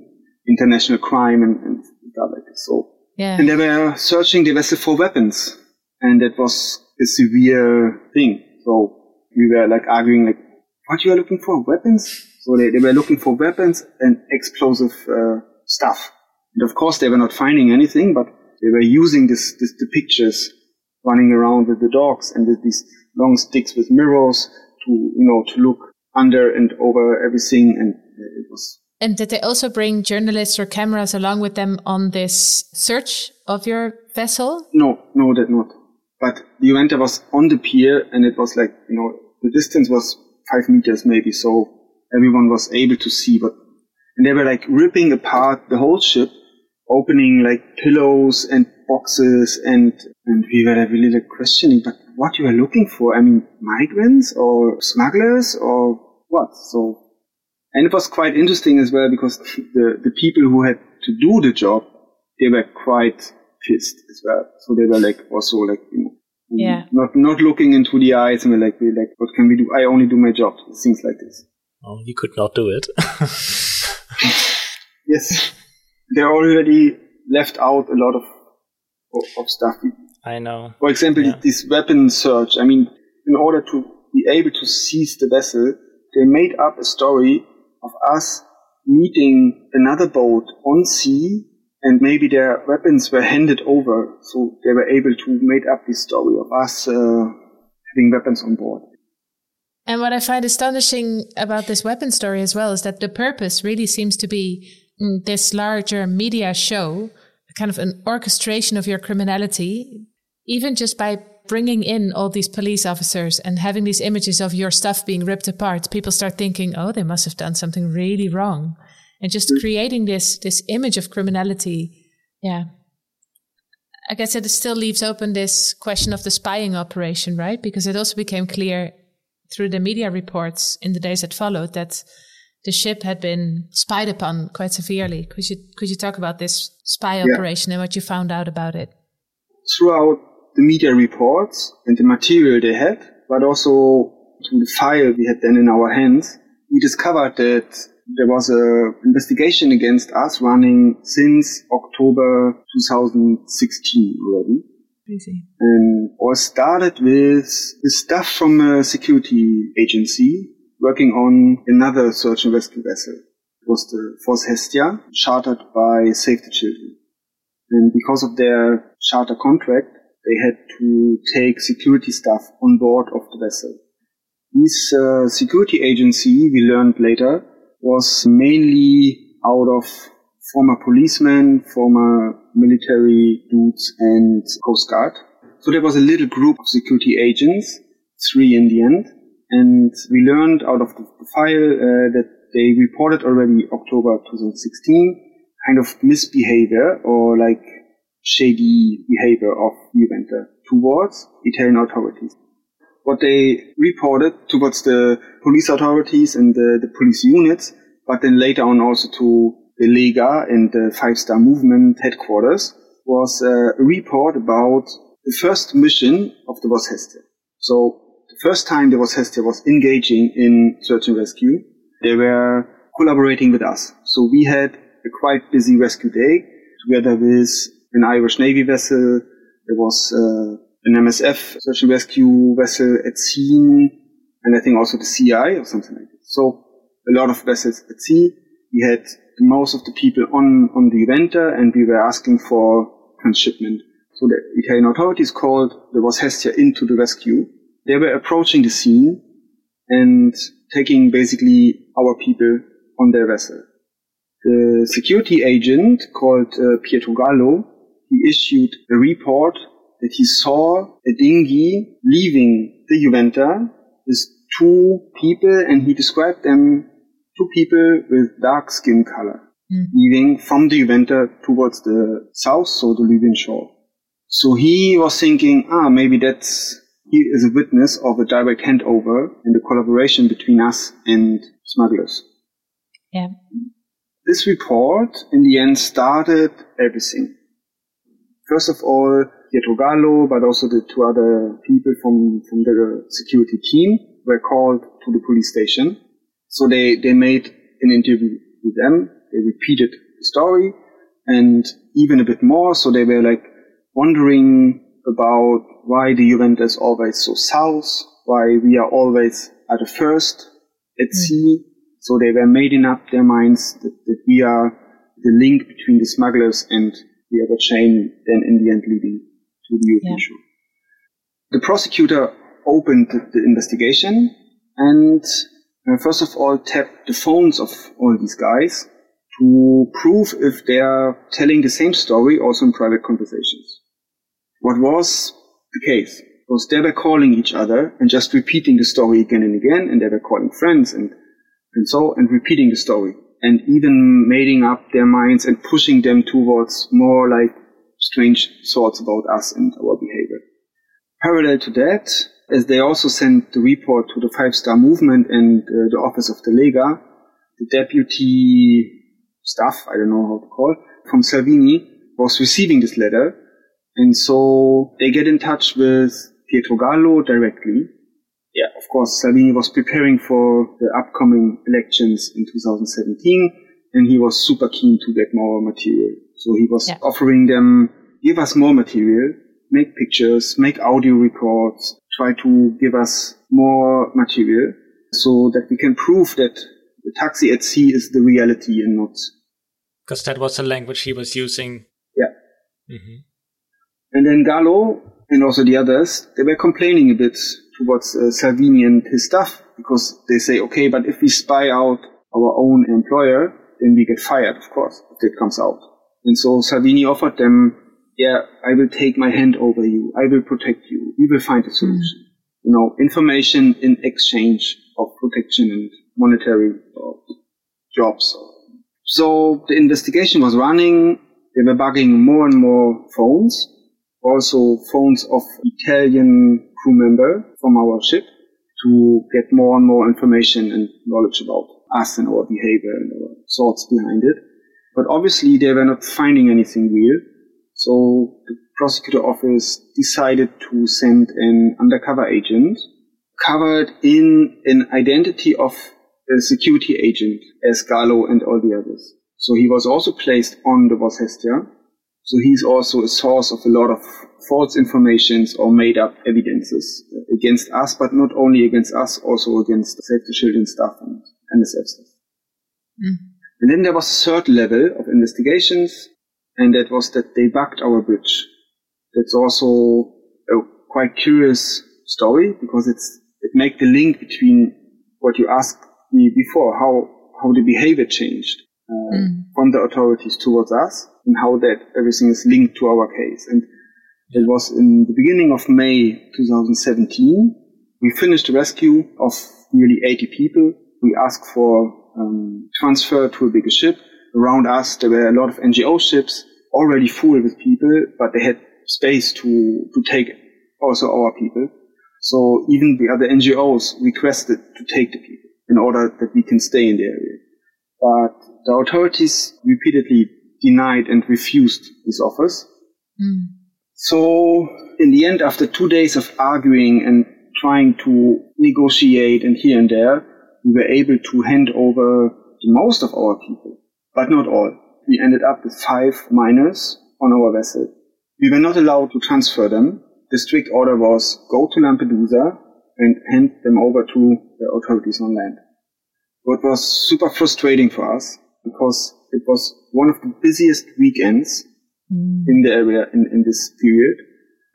S1: International crime and, and stuff like this. So,
S2: Yeah.
S1: and they were searching the vessel for weapons. And that was a severe thing. So we were like arguing like, what you are looking for? Weapons? So they, they were looking for weapons and explosive uh, stuff. And of course they were not finding anything, but they were using this, this the pictures running around with the dogs and with these long sticks with mirrors to you know to look under and over everything and uh, it was
S2: And did they also bring journalists or cameras along with them on this search of your vessel?
S1: No, no, that not. But the Iuventa was on the pier and it was like, you know, the distance was five meters maybe, so everyone was able to see, but, and they were like ripping apart the whole ship, opening like pillows and boxes and, and we were really like questioning, but what you are looking for? I mean, migrants or smugglers or what? So, and it was quite interesting as well because the, the people who had to do the job, they were quite pissed as well. So they were like also like, you know,
S2: Yeah.
S1: Not not looking into the eyes and we're like, we're like, what can we do? I only do my job. Things like this.
S3: Oh, you could not do it.
S1: Yes, they already left out a lot of of, of stuff.
S3: I know.
S1: For example,
S3: Yeah.
S1: this weapon search. I mean, in order to be able to seize the vessel, they made up a story of us meeting another boat on sea, and maybe their weapons were handed over, so they were able to make up this story of us uh, having weapons on board.
S2: And what I find astonishing about this weapon story as well is that the purpose really seems to be mm, this larger media show, kind of an orchestration of your criminality, even just by bringing in all these police officers and having these images of your stuff being ripped apart. People start thinking, oh, they must have done something really wrong. And just mm. creating this this image of criminality, yeah. I guess it still leaves open this question of the spying operation, right? Because it also became clear through the media reports in the days that followed that the ship had been spied upon quite severely. Could you could you talk about this spy
S1: Yeah.
S2: operation and what you found out about it?
S1: throughout the media reports and the material they had, but also through the file we had then in our hands, we discovered that there was a investigation against us running since October 2016 already.
S2: Crazy.
S1: And all started with the stuff from a security agency working on another search and rescue vessel. It was the Vos Hestia, chartered by Save the Children. And because of their charter contract, they had to take security staff on board of the vessel. This uh, security agency, we learned later, was mainly out of former policemen, former military dudes, and Coast Guard. So there was a little group of security agents, three in the end, and we learned out of the file uh, that they reported already October 2016 kind of misbehavior or like shady behavior of Iuventa towards Italian authorities. What they reported towards the police authorities and the, the police units, but then later on also to the Lega and the Five Star Movement headquarters, was uh, a report about the first mission of the Hestia. So the first time the Hestia was engaging in search and rescue, they were collaborating with us. So we had a quite busy rescue day together with an Irish Navy vessel. There was uh, an MSF search and rescue vessel at sea, and I think also the Sea-Eye or something like that. So a lot of vessels at sea. We had most of the people on, on the Iuventa and we were asking for transshipment. So the Italian authorities called the Vos Hestia into the rescue. They were approaching the scene and taking basically our people on their vessel. The security agent called uh, Pietro Gallo, he issued a report that he saw a dinghy leaving the Iuventa with two people and he described them two people with dark skin color leaving from the Iuventa towards the south, so the Libyan shore. So he was thinking, ah, maybe that's, he is a witness of a direct handover and the collaboration between us and smugglers.
S2: Yeah.
S1: This report, in the end, started everything. First of all, Pietro Gallo, but also the two other people from, from the security team were called to the police station. So they, they made an interview with them. They repeated the story and even a bit more. So they were like wondering about why the Iuventa is always so south, why we are always at the first at hmm. sea. So they were making up their minds that, that we are the link between the smugglers and the other chain, then in the end leading to the European
S2: Yeah.
S1: The prosecutor opened the, investigation and uh, first of all tapped the phones of all these guys to prove if they are telling the same story also in private conversations. What was the case was they were calling each other and just repeating the story again and again, and they were calling friends and, and so, and repeating the story, and even making up their minds and pushing them towards more like strange thoughts about us and our behavior. Parallel to that, as they also sent the report to the Five Star Movement and uh, the office of the Lega, the deputy staff, I don't know how to call from Salvini was receiving this letter. And so they get in touch with Pietro Gallo directly. Yeah, of course, Salvini was preparing for the upcoming elections in 2017, and he was super keen to get more material. So he was
S2: Yeah.
S1: offering them, give us more material, make pictures, make audio records, try to give us more material so that we can prove that the taxi at sea is the reality and not
S3: Because that was the language he was using.
S1: Yeah.
S3: hmm
S1: And then Gallo and also the others, they were complaining a bit towards uh, Salvini and his staff because they say, okay, but if we spy out our own employer, then we get fired, of course, if that comes out. And so Salvini offered them, yeah, I will take my hand over you. I will protect you. We will find a solution. You know, information in exchange of protection and monetary uh, jobs. So the investigation was running. They were bugging more and more phones, also phones of Italian crew member from our ship to get more and more information and knowledge about us and our behavior and our thoughts behind it. But obviously they were not finding anything real. So the prosecutor office decided to send an undercover agent covered in an identity of a security agent as Gallo and all the others. So he was also placed on the Vos Hestia. So he's also a source of a lot of false informations or made up evidences against us, but not only against us, also against Save the Children staff and MSF staff. Mm. And then there was a third level of investigations, and that was that they bugged our bridge. That's also a quite curious story because it's it make the link between what you asked me before, how how the behavior changed uh, from the authorities towards us, and how that everything is linked to our case. And it was in the beginning of May 2017. We finished the rescue of nearly 80 people. We asked for um, transfer to a bigger ship. Around us, there were a lot of NGO ships already full with people, but they had space to, to take also our people. So even the other NGOs requested to take the people in order that we can stay in the area. But the authorities repeatedly denied and refused these offers. Hmm. So in the end, after two days of arguing and trying to negotiate and here and there, we were able to hand over the most of our people, but not all. We ended up with five miners on our vessel. We were not allowed to transfer them. The strict order was go to Lampedusa and hand them over to the authorities on land. What was super frustrating for us because it was one of the busiest weekends mm. in the area in, in this period.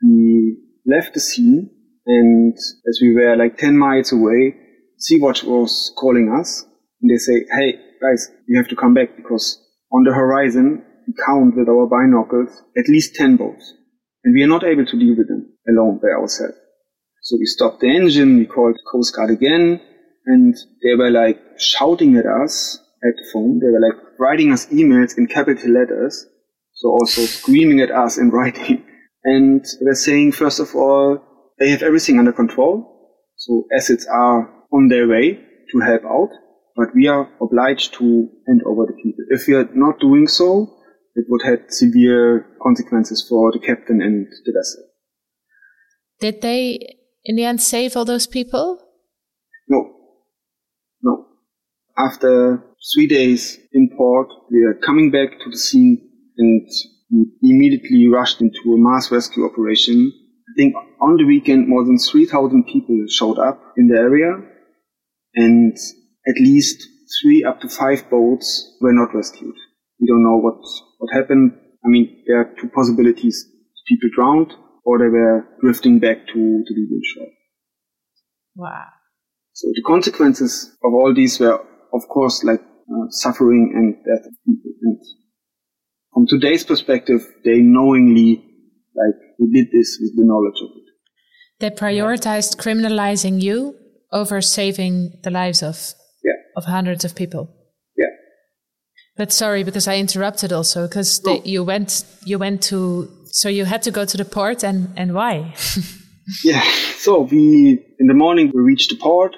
S1: We left the scene and as we were like 10 miles away, Sea-Watch was calling us and they say, hey guys, you have to come back because on the horizon we count with our binoculars at least 10 boats and we are not able to deal with them alone by ourselves. So we stopped the engine, we called Coast Guard again and they were like shouting at us at the phone. They were like writing us emails in capital letters so also screaming at us in writing. And they're saying, first of all, they have everything under control. So assets are on their way to help out, but we are obliged to hand over the people. If we are not doing so, it would have severe consequences for the captain and the vessel.
S2: Did they, in the end, save all those people?
S1: No. No. After three days in port, we are coming back to the scene and we immediately rushed into a mass rescue operation. I think on the weekend more than 3,000 people showed up in the area and at least three up to five boats were not rescued. We don't know what, what happened. I mean, there are two possibilities. People drowned or they were drifting back to, to the shore.
S2: Wow.
S1: So the consequences of all these were, of course, like uh, suffering and death of people. And from today's perspective, they knowingly, like, we did this with the knowledge of it.
S2: They prioritized criminalizing you over saving the lives of
S1: Yeah.
S2: of hundreds of people.
S1: Yeah.
S2: But sorry, because I interrupted also because
S1: No.
S2: you went you went to so you had to go to the port and and why?
S1: Yeah. So we, in the morning, we reached the port.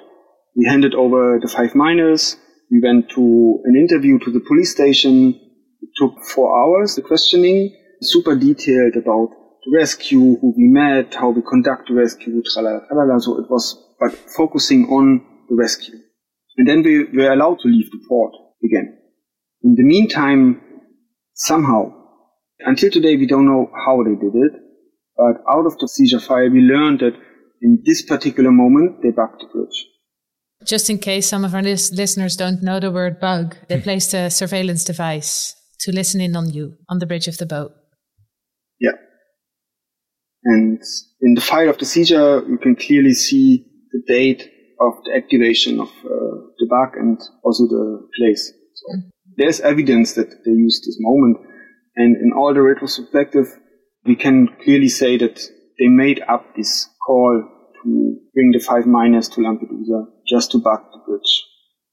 S1: We handed over the five miners. We went to an interview to the police station. It took four hours, the questioning, super detailed about the rescue, who we met, how we conduct the rescue, tralala, tralala. So it was, but focusing on the rescue. And then we were allowed to leave the port again. In the meantime, somehow, until today, we don't know how they did it, but out of the seizure fire, we learned that in this particular moment, they bugged the bridge.
S2: Just in case some of our lis- listeners don't know the word bug, they placed a surveillance device to listen in on you on the bridge of the boat.
S1: Yeah. And in the file of the seizure, you can clearly see the date of the activation of uh, the bug and also the place. So there's evidence that they used this moment. And in all the retrospective, we can clearly say that they made up this call to bring the five miners to Lampedusa just to bug the bridge.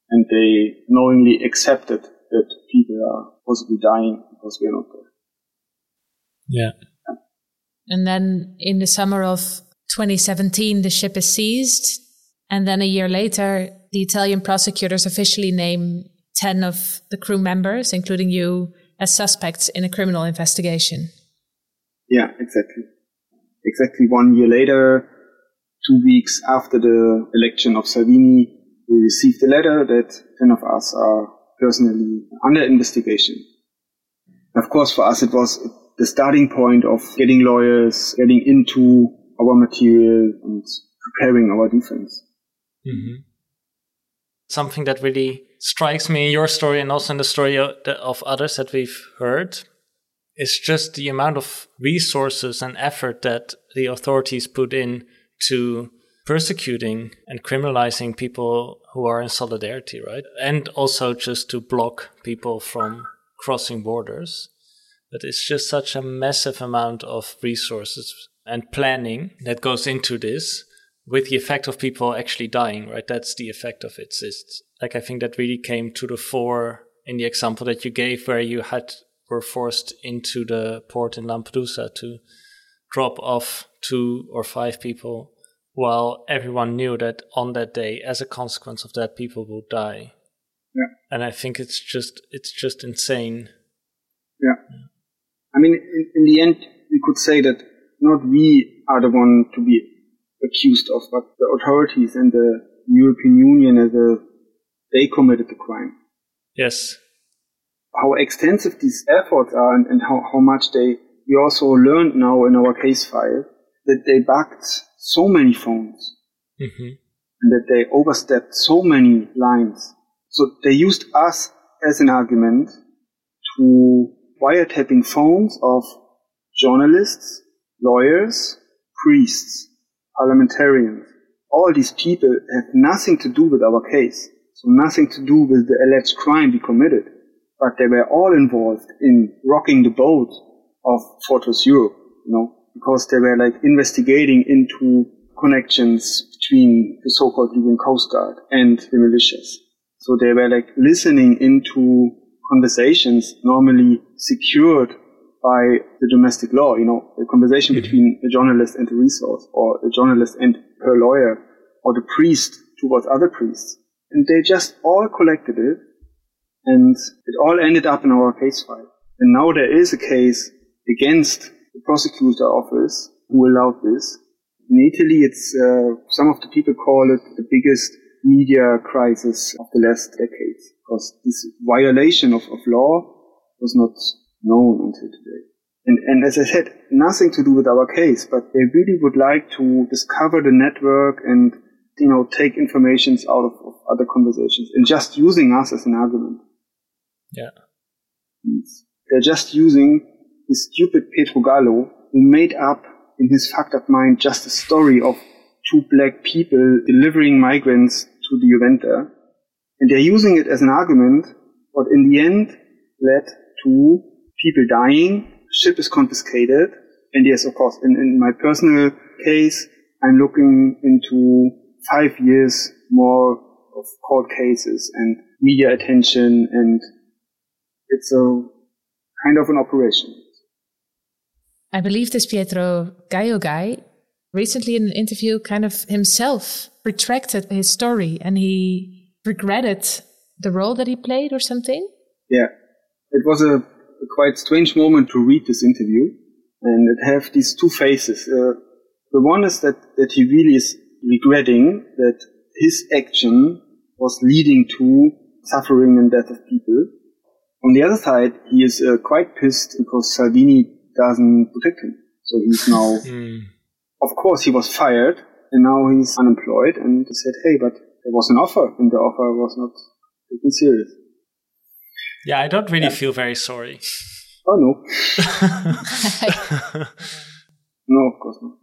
S1: And they knowingly accepted that people are possibly dying because we're not there.
S3: Yeah.
S2: And then in the summer of 2017, the ship is seized. And then a year later, the Italian prosecutors officially name 10 of the crew members, including you, as suspects in a criminal investigation.
S1: Yeah, exactly. Exactly one year later, two weeks after the election of Salvini, we received a letter that 10 of us are personally under investigation. Of course, for us, it was the starting point of getting lawyers, getting into our material and preparing our defense.
S3: Mm-hmm. Something that really strikes me in your story and also in the story of, of others that we've heard is just the amount of resources and effort that the authorities put in to persecuting and criminalizing people who are in solidarity, right? And also just to block people from crossing borders. But it's just such a massive amount of resources and planning that goes into this with the effect of people actually dying, right? That's the effect of it. It's like I think that really came to the fore in the example that you gave where you had were forced into the port in Lampedusa to drop off two or five people while everyone knew that on that day as a consequence of that people would die.
S1: Yeah.
S3: And I think it's just it's just insane.
S1: Yeah. I mean, in, in the end, we could say that not we are the one to be accused of, but the authorities and the European Union as a, they committed the crime.
S3: Yes.
S1: How extensive these efforts are and, and how, how much they, we also learned now in our case file that they backed so many phones
S3: hmm
S1: and that they overstepped so many lines. So they used us as an argument to wiretapping phones of journalists, lawyers, priests, parliamentarians. All these people have nothing to do with our case. So nothing to do with the alleged crime we committed. But they were all involved in rocking the boat of Fortress Europe, you know, because they were like investigating into connections between the so-called Libyan Coast Guard and the militias. So they were like listening into conversations normally secured by the domestic law, you know, a conversation mm-hmm. between a journalist and a resource, or a journalist and her lawyer, or the priest towards other priests. And they just all collected it, and it all ended up in our case file. And now there is a case against the prosecutor office who allowed this. In Italy, it's, uh, some of the people call it the biggest media crisis of the last decades, because this violation of, of law was not known until today. And, and as I said, nothing to do with our case, but they really would like to discover the network and, you know, take informations out of, of other conversations and just using us as an argument.
S3: Yeah.
S1: They're just using this stupid Pietro Gallo who made up in his fucked up mind just a story of two black people delivering migrants to the Iuventa. And they're using it as an argument, but in the end led to people dying, ship is confiscated, and yes, of course, in, in my personal case, I'm looking into five years more of court cases and media attention, and it's a kind of an operation.
S2: I believe this Pietro Gallo guy recently in an interview kind of himself retracted his story and he regretted the role that he played or something.
S1: Yeah, it was a, a quite strange moment to read this interview. and it have these two faces. Uh, the one is that, that he really is regretting that his action was leading to suffering and death of people. On the other side, he is uh, quite pissed because Salvini doesn't protect him. So he's now,
S3: Mm.
S1: of course, he was fired and now he's unemployed. And he said, hey, but there was an offer and the offer was not taken serious.
S3: Yeah, I don't really feel very sorry.
S1: Oh no, no, of course not.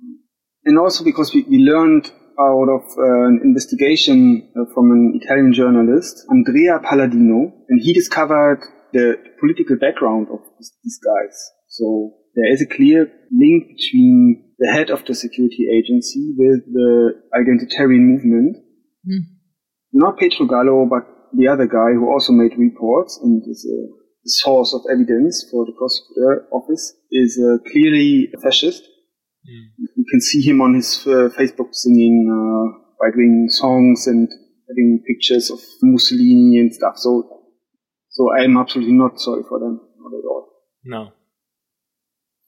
S1: And also because we, we learned out of uh, an investigation uh, from an Italian journalist, Andrea Palladino, and he discovered the political background of these, these guys. So there is a clear link between the head of the security agency with the identitarian movement. Not Pietro Gallo, but the other guy who also made reports and is a source of evidence for the prosecutor office is uh, clearly a fascist. You can see him on his uh, Facebook singing uh, right-wing songs and having pictures of Mussolini and stuff. So, so I am absolutely not sorry for them, not at all.
S3: No.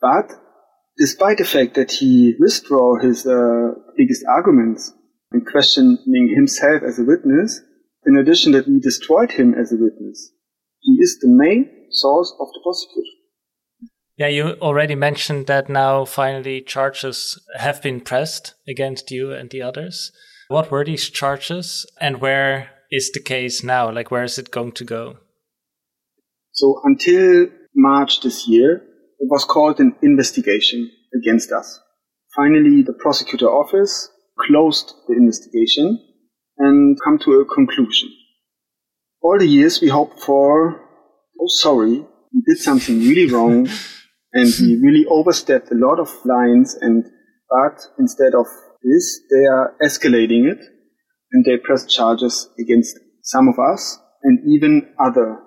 S1: But despite the fact that he withdrew his uh, biggest arguments and questioning himself as a witness, in addition that we destroyed him as a witness, he is the main source of the prosecution.
S3: Yeah, you already mentioned that now finally charges have been pressed against you and the others. What were these charges and where is the case now? Like, where is it going to go?
S1: So until March this year, it was called an investigation against us. Finally, the prosecutor office closed the investigation and come to a conclusion. All the years we hoped for, oh sorry, we did something really wrong and we really overstepped a lot of lines and, but instead of this, they are escalating it and they press charges against some of us and even other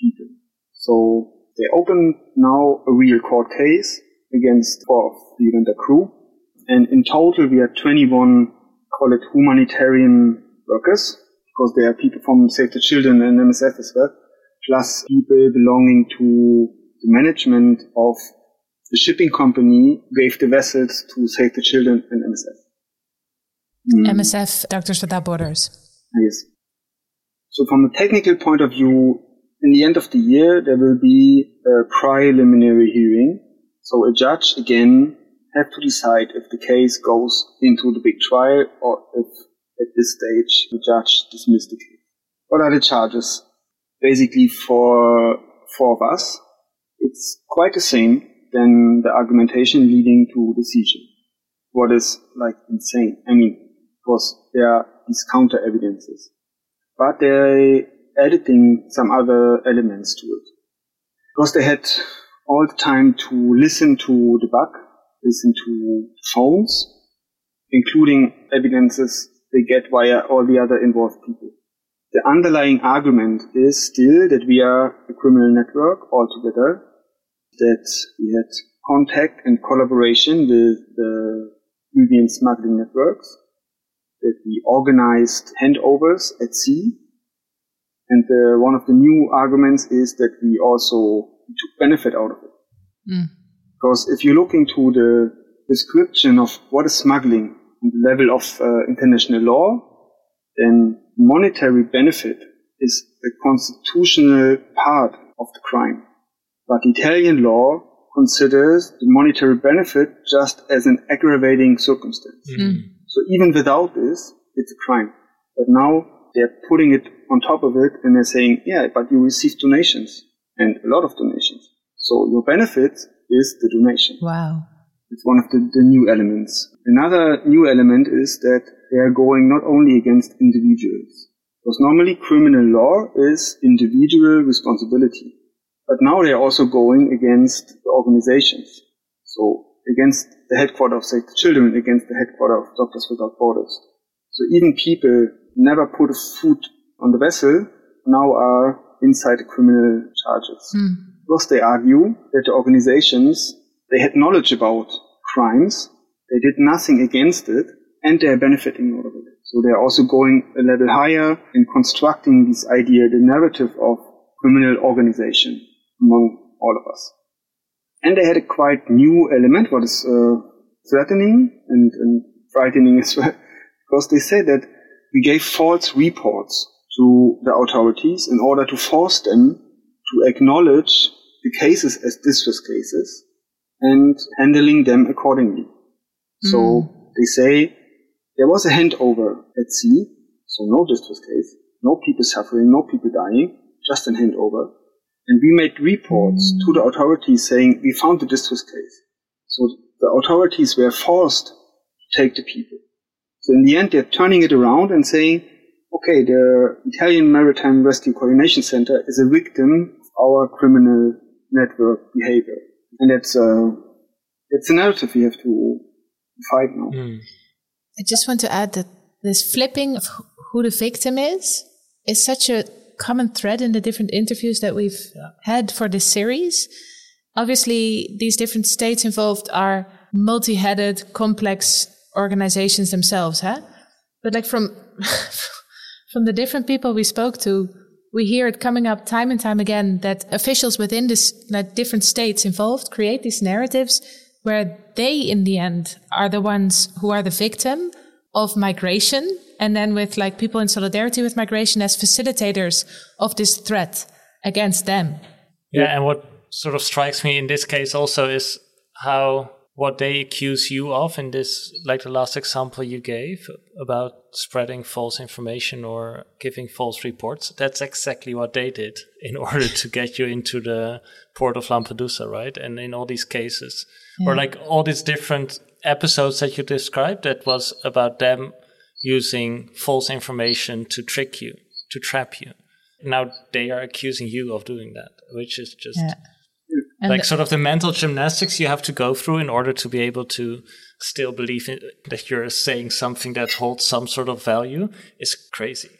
S1: people. So they open now a real court case against four of the Iuventa crew. And in total, we are 21, call it humanitarian workers, because there are people from Save the Children and MSF as well, plus people belonging to the management of the shipping company gave the vessels to Save the Children and MSF. Mm.
S7: MSF, Doctors Without Borders.
S1: Yes. So from a technical point of view, in the end of the year, there will be a preliminary hearing. So a judge again have to decide if the case goes into the big trial or if at this stage the judge dismissed the case. What are the charges? Basically for four of us, it's quite the same than the argumentation leading to the seizure. What is like insane. I mean, of course, there are these counter evidences, but they editing some other elements to it. Because they had all the time to listen to the bug, listen to phones, including evidences they get via all the other involved people. The underlying argument is still that we are a criminal network altogether, that we had contact and collaboration with the Libyan smuggling networks, that we organized handovers at sea, and uh, one of the new arguments is that we also took benefit out of it.
S7: Mm.
S1: Because if you look into the description of what is smuggling on the level of uh, international law, then monetary benefit is a constitutional part of the crime. But Italian law considers the monetary benefit just as an aggravating circumstance.
S7: Mm.
S1: So even without this, it's a crime. But now they're putting it on top of it and they're saying, yeah, but you receive donations and a lot of donations. So your benefit is the donation.
S7: Wow.
S1: It's one of the, the new elements. Another new element is that they are going not only against individuals. Because normally criminal law is individual responsibility. But now they are also going against the organizations. So against the headquarters of Save the Children, against the headquarters of Doctors Without Borders. So even people never put a foot on the vessel now are inside the criminal charges.
S7: Mm.
S1: Because they argue that the organizations, they had knowledge about crimes, they did nothing against it, and they are benefiting out of it. So they are also going a level higher in constructing this idea, the narrative of criminal organization among all of us. And they had a quite new element, what is uh, threatening and, and frightening as well, because they said that we gave false reports to the authorities in order to force them to acknowledge the cases as distress cases and handling them accordingly. Mm. So they say there was a handover at sea, so no distress case, no people suffering, no people dying, just a handover. And we made reports mm. to the authorities saying we found the distress case. So the authorities were forced to take the people. So in the end, they're turning it around and saying, okay, the Italian Maritime Rescue Coordination Center is a victim of our criminal network behavior. And that's, uh, that's a narrative we have to fight now. Mm.
S2: I just want to add that this flipping of who the victim is is such a common thread in the different interviews that we've yeah. had for this series. Obviously, these different states involved are multi-headed, complex organizations themselves, huh? But like from from the different people we spoke to, we hear it coming up time and time again that officials within this like different states involved create these narratives where they in the end are the ones who are the victim of migration and then with like people in solidarity with migration as facilitators of this threat against them.
S3: Yeah, and what sort of strikes me in this case also is how what they accuse you of in this like the last example you gave about spreading false information or giving false reports that's exactly what they did in order to get you into the port of lampedusa right and in all these cases yeah. or hmm. like all these different episodes that you described that was about them using false information to trick you, to trap you. Now they are accusing you of doing that, which is just yeah. Like sort of the mental gymnastics you have to go through in order to be able to still believe in, that you're saying something that holds some sort of value is crazy.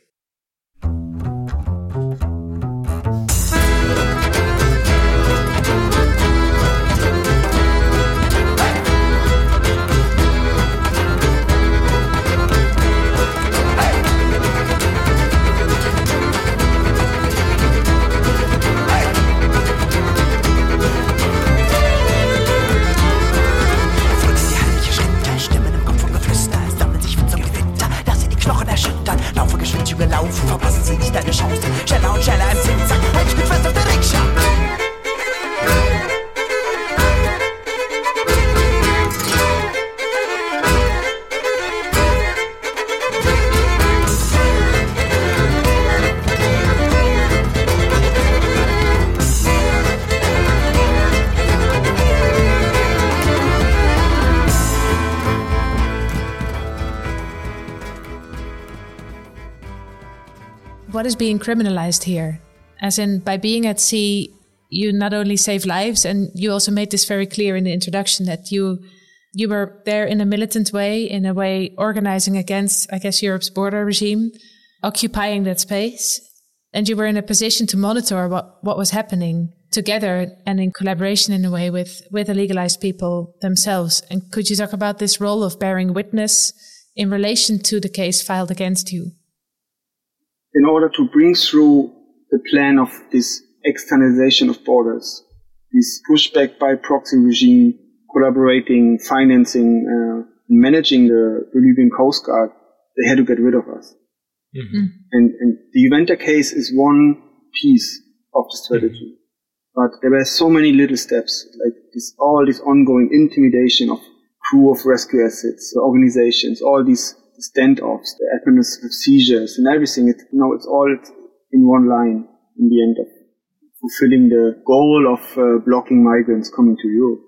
S2: Being criminalized here? As in, by being at sea, you not only save lives, and you also made this very clear in the introduction that you you were there in a militant way, in a way organizing against, I guess, Europe's border regime, occupying that space, and you were in a position to monitor what what was happening together and in collaboration in a way with with the legalized people themselves. And could you talk about this role of bearing witness in relation to the case filed against you?
S1: In order to bring through the plan of this externalization of borders, this pushback by proxy regime, collaborating, financing, uh, managing the, the, Libyan Coast Guard, they had to get rid of us. Mm-hmm. And, and, the Iuventa case is one piece of the strategy. Mm-hmm. But there were so many little steps, like this, all this ongoing intimidation of crew of rescue assets, organizations, all these standoffs, the administrative seizures, and everything. It, you know, it's all in one line in the end of fulfilling the goal of uh, blocking migrants coming to Europe.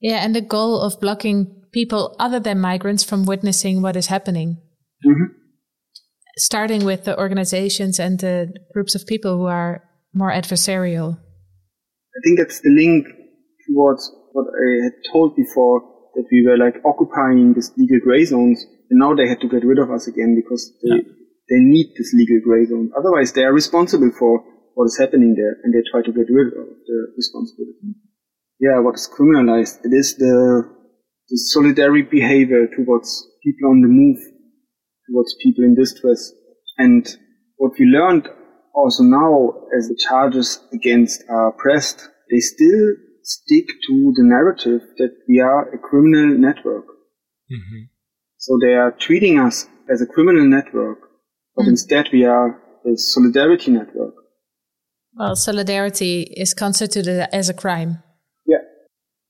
S2: Yeah, and the goal of blocking people other than migrants from witnessing what is happening. Mm-hmm. Starting with the organizations and the groups of people who are more adversarial.
S1: I think that's the link towards what I had told before that we were like occupying these legal gray zones and now they had to get rid of us again because they, yeah. they need this legal gray zone. Otherwise, they are responsible for what is happening there and they try to get rid of the responsibility. Yeah, what is criminalized? It is the, the solidary behavior towards people on the move, towards people in distress. And what we learned also now as the charges against are pressed, they still stick to the narrative that we are a criminal network.
S3: Mm-hmm.
S1: So they are treating us as a criminal network, but
S2: Mm.
S1: instead we are a solidarity network.
S2: Well, solidarity is constituted as a crime.
S1: Yeah.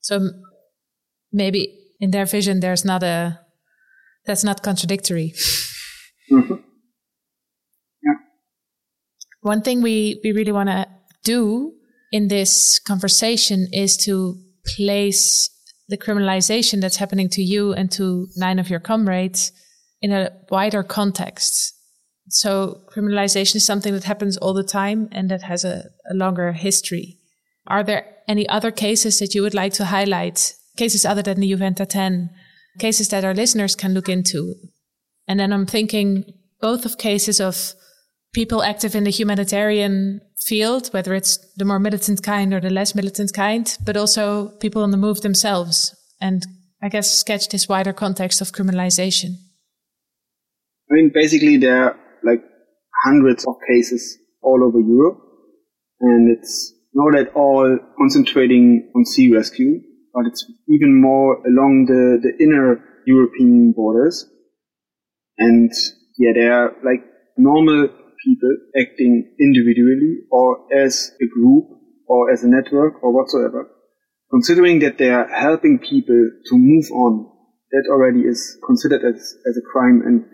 S2: So maybe in their vision, there's not a that's not contradictory.
S1: Mhm.
S2: One thing we, we really want to do in this conversation is to place the criminalization that's happening to you and to nine of your comrades in a wider context. So, criminalization is something that happens all the time and that has a, a longer history. Are there any other cases that you would like to highlight? Cases other than the Iuventa 10, cases that our listeners can look into? And then I'm thinking both of cases of people active in the humanitarian field, whether it's the more militant kind or the less militant kind, but also people on the move themselves. And I guess sketch this wider context of criminalization.
S1: I mean, basically there are like hundreds of cases all over Europe, and it's not at all concentrating on sea rescue, but it's even more along the, the inner European borders. And yeah, there are like normal people acting individually or as a group or as a network or whatsoever. Considering that they are helping people to move on, that already is considered as, as a crime and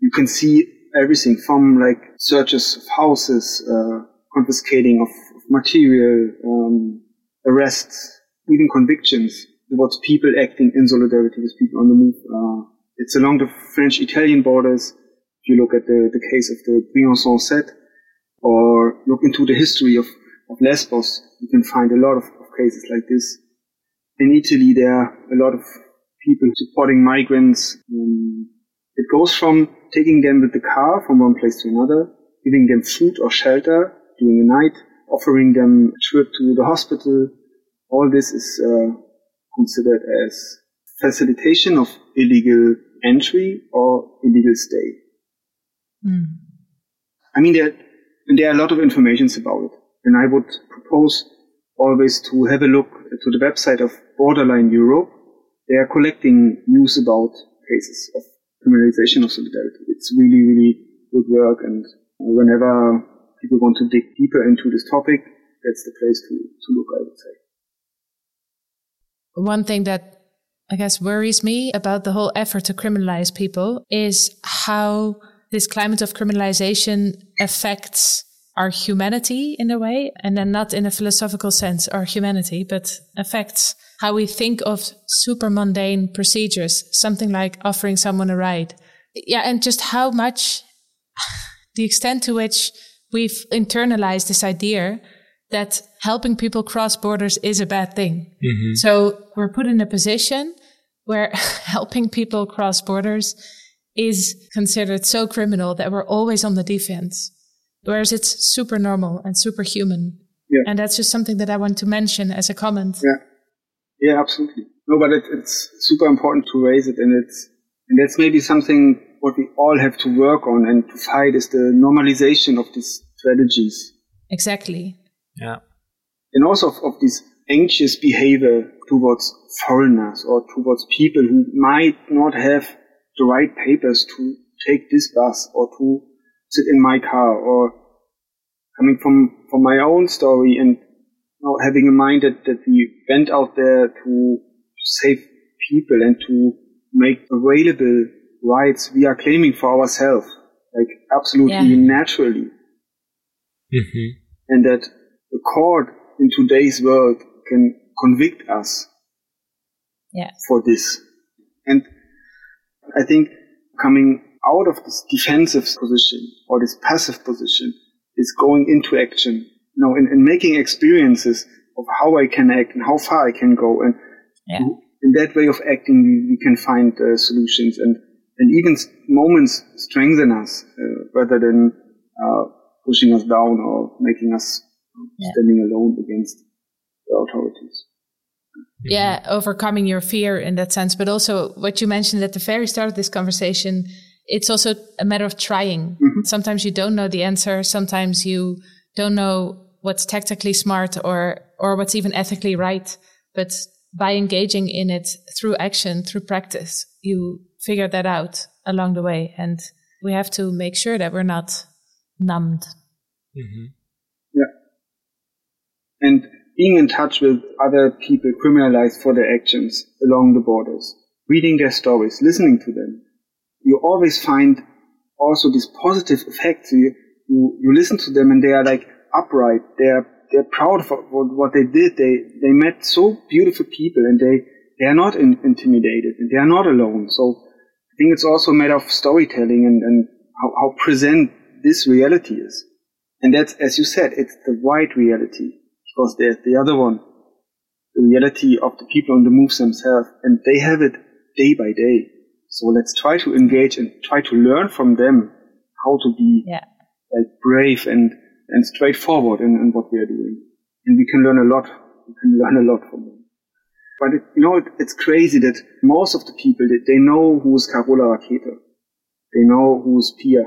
S1: you can see everything from like searches of houses, uh, confiscating of, of material, um, arrests, even convictions towards people acting in solidarity with people on the move. Uh, it's along the French-Italian borders. If you look at the, the case of the Briançon set, or look into the history of, of Lesbos, you can find a lot of, of cases like this. In Italy, there are a lot of people supporting migrants. Um, it goes from taking them with the car from one place to another, giving them food or shelter during the night, offering them a trip to the hospital. All this is uh, considered as facilitation of illegal entry or illegal stay. Hmm. I mean, there, there are a lot of informations about it, and I would propose always to have a look to the website of Borderline Europe. They are collecting news about cases of criminalization of solidarity. It's really, really good work, and whenever people want to dig deeper into this topic, that's the place to, to look, I would say.
S2: One thing that I guess worries me about the whole effort to criminalize people is how this climate of criminalization affects our humanity in a way, and then not in a philosophical sense, our humanity, but affects how we think of super mundane procedures, something like offering someone a ride. Yeah, and just how much, the extent to which we've internalized this idea that helping people cross borders is a bad thing. Mm-hmm. So we're put in a position where helping people cross borders is considered so criminal that we're always on the defense, whereas it's super normal and super human.
S1: Yeah.
S2: And that's just something that I want to mention as a comment.
S1: Yeah. Yeah, absolutely. No, but it, it's super important to raise it, and it's and that's maybe something what we all have to work on and to fight is the normalization of these strategies
S2: Exactly.
S3: Yeah.
S1: and also of, of this anxious behavior towards foreigners or towards people who might not have the right papers to take this bus or to sit in my car or coming from, from my own story and you know, having in mind that, that we went out there to save people and to make available rights we are claiming for ourselves, like absolutely
S2: Yeah.
S1: naturally
S3: hmm
S1: and that the court in today's world can convict us
S2: Yeah.
S1: for this. And I think coming out of this defensive position or this passive position is going into action, you know, and, and making experiences of how I can act and how far I can go. And
S2: Yeah.
S1: in that way of acting, we, we can find uh, solutions and, and even moments strengthen us uh, rather than uh, pushing us down or making us
S2: Yeah.
S1: standing alone against the authorities.
S2: Yeah, overcoming your fear in that sense. But also, what you mentioned at the very start of this conversation, it's also a matter of trying. Sometimes you don't know the answer. Sometimes you don't know what's tactically smart or
S7: or what's even ethically right. But by engaging in it through action, through practice, you figure that out along the way. And we have to make sure that we're not numbed.
S1: Mm-hmm. Yeah. And being in touch with other people criminalized for their actions along the borders, reading their stories, listening to them, you always find also these positive effects. You, you, you listen to them and they are like upright. They are, they're proud of what, what they did. They, they met so beautiful people and they, they are not in, intimidated and they are not alone. So I think it's also a matter of storytelling and, and how, how present this reality is. And that's, as you said, it's the white reality because there's the other one, the reality of the people on the moves themselves and they have it day by day. So let's try to engage and try to learn from them how to be
S7: yeah.
S1: like brave and, and straightforward in, in what we are doing. And we can learn a lot. We can learn a lot from them. But it, you know, it, it's crazy that most of the people, they, they know who's Carola Rackete. They know who's Pia.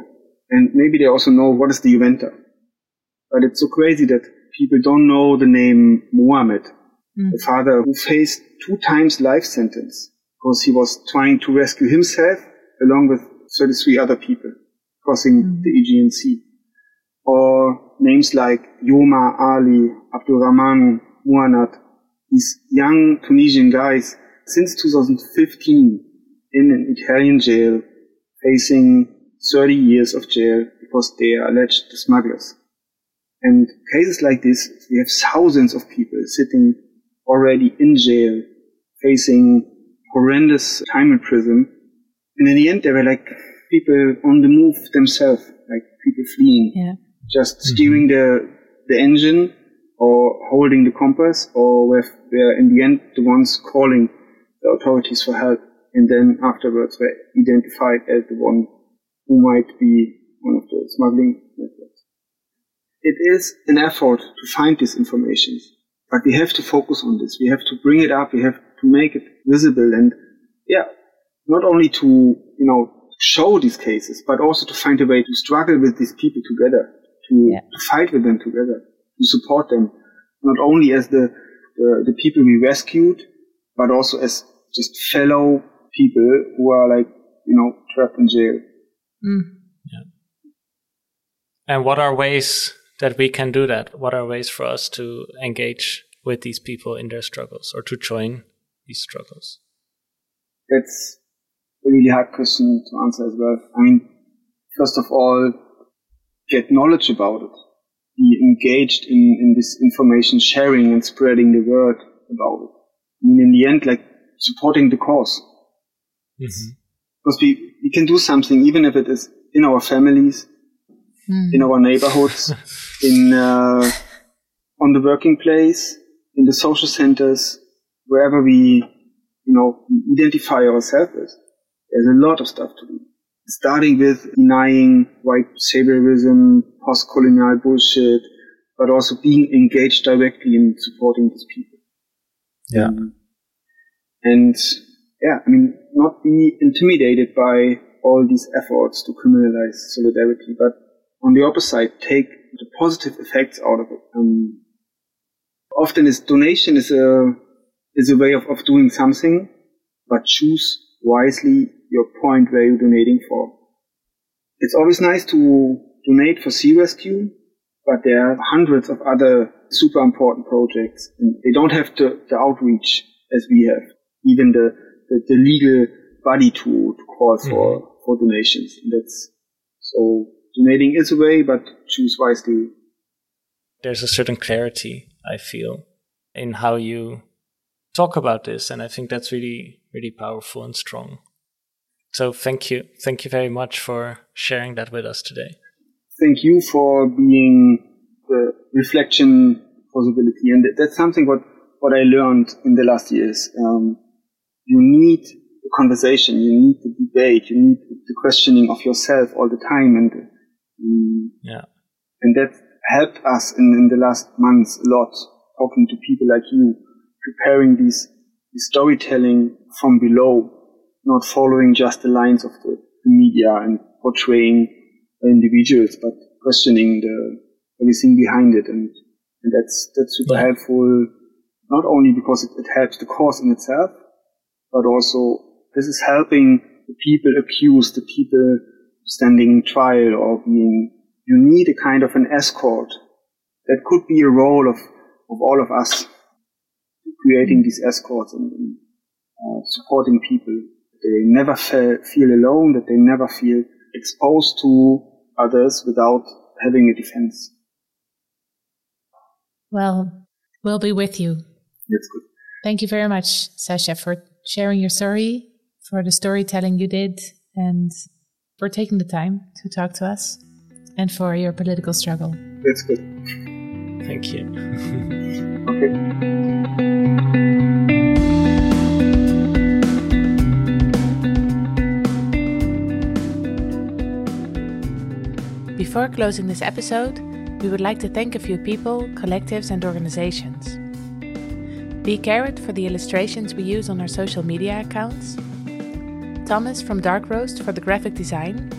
S1: And maybe they also know what is the Iuventa. But it's so crazy that people don't know the name Mohammed, mm. the father who faced two times life sentence because he was trying to rescue himself along with 33 other people crossing mm. the Aegean Sea. Or names like Yoma, Ali, Abdurrahman, Muannat, these young Tunisian guys since 2015 in an Italian jail facing 30 years of jail because they are alleged smugglers. And cases like this, we have thousands of people sitting already in jail facing horrendous time in prison. And in the end, they were like people on the move themselves, like people fleeing,
S7: yeah.
S1: just mm-hmm. steering the the engine or holding the compass, or were, were in the end the ones calling the authorities for help, and then afterwards were identified as the one who might be one of the smuggling networks. It is an effort to find this information, but we have to focus on this. We have to bring it up. We have to make it visible and yeah, not only to, you know, show these cases, but also to find a way to struggle with these people together, to, yeah. to fight with them together, to support them, not only as the, the, the people we rescued, but also as just fellow people who are like, you know, trapped in jail.
S7: Mm.
S3: Yeah. And what are ways that we can do that? What are ways for us to engage with these people in their struggles or to join these struggles?
S1: That's a really hard question to answer as well. I mean, first of all, get knowledge about it. Be engaged in, in this information sharing and spreading the word about it. I mean, in the end, like supporting the because
S3: mm-hmm.
S1: Because we, we can do something, even if it is in our families, mm. in our neighborhoods, in, uh, on the working place, in the social centers, wherever we, you know, identify ourselves as, there's a lot of stuff to do. Starting with denying white saviorism, post-colonial bullshit, but also being engaged directly in supporting these people.
S3: Yeah. Um,
S1: and yeah, I mean, not be intimidated by all these efforts to criminalize solidarity, but on the opposite, take the positive effects out of it. Um, often is donation is a is a way of, of doing something, but choose wisely your point where you're donating for. It's always nice to donate for sea rescue, but there are hundreds of other super important projects and they don't have the, the outreach as we have, even the, the, the legal body to, to call for, mm-hmm. for donations. And that's so donating is a way, but choose wisely.
S3: There's a certain clarity, I feel, in how you talk about this. And I think that's really, really powerful and strong. So thank you. Thank you very much for sharing that with us today.
S1: Thank you for being the reflection possibility. And that's something what, what I learned in the last years. Um, you need the conversation, you need the debate, you need the questioning of yourself all the time. And,
S3: yeah.
S1: And that helped us in, in the last months a lot, talking to people like you preparing these, storytelling from below, not following just the lines of the, the media and portraying individuals, but questioning the everything behind it and And that's, that's super
S3: Yeah.
S1: helpful, not only because it, it helps the cause in itself, but also this is helping the people accused, the people standing trial or being, you need a kind of an escort. That could be a role of, of all of us creating these escorts and, and uh, supporting people. They never fe- feel alone, that they never feel exposed to others without having a defense.
S7: Well, we'll be with you.
S1: That's good.
S7: Thank you very much, Sascha, for sharing your story, for the storytelling you did, and for taking the time to talk to us, and for your political struggle.
S1: That's good.
S3: Thank you.
S1: Okay.
S2: Before closing this episode, we would like to thank a few people, collectives, and organizations. B. Carrot for the illustrations we use on our social media accounts, Thomas from Dark Roast for the graphic design,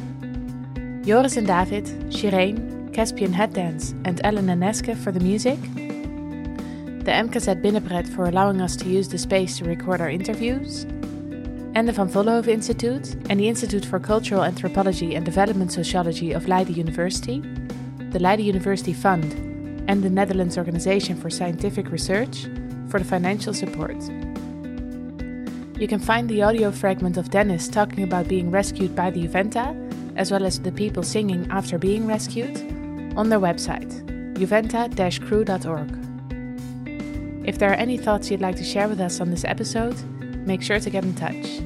S2: Joris and David, Shireen, Caspian Hat Dance, and Ellen and Neske for the music, the MKZ Binnenpret for allowing us to use the space to record our interviews, and the Van Vollenhoven Institute and the Institute for Cultural Anthropology and Development Sociology of Leiden University, the Leiden University Fund, and the Netherlands Organization for Scientific Research for the financial support. You can find the audio fragment of Dennis talking about being rescued by the Iuventa, as well as the people singing after being rescued, on their website, iuventa-crew.org. If there are any thoughts you'd like to share with us on this episode, make sure to get in touch.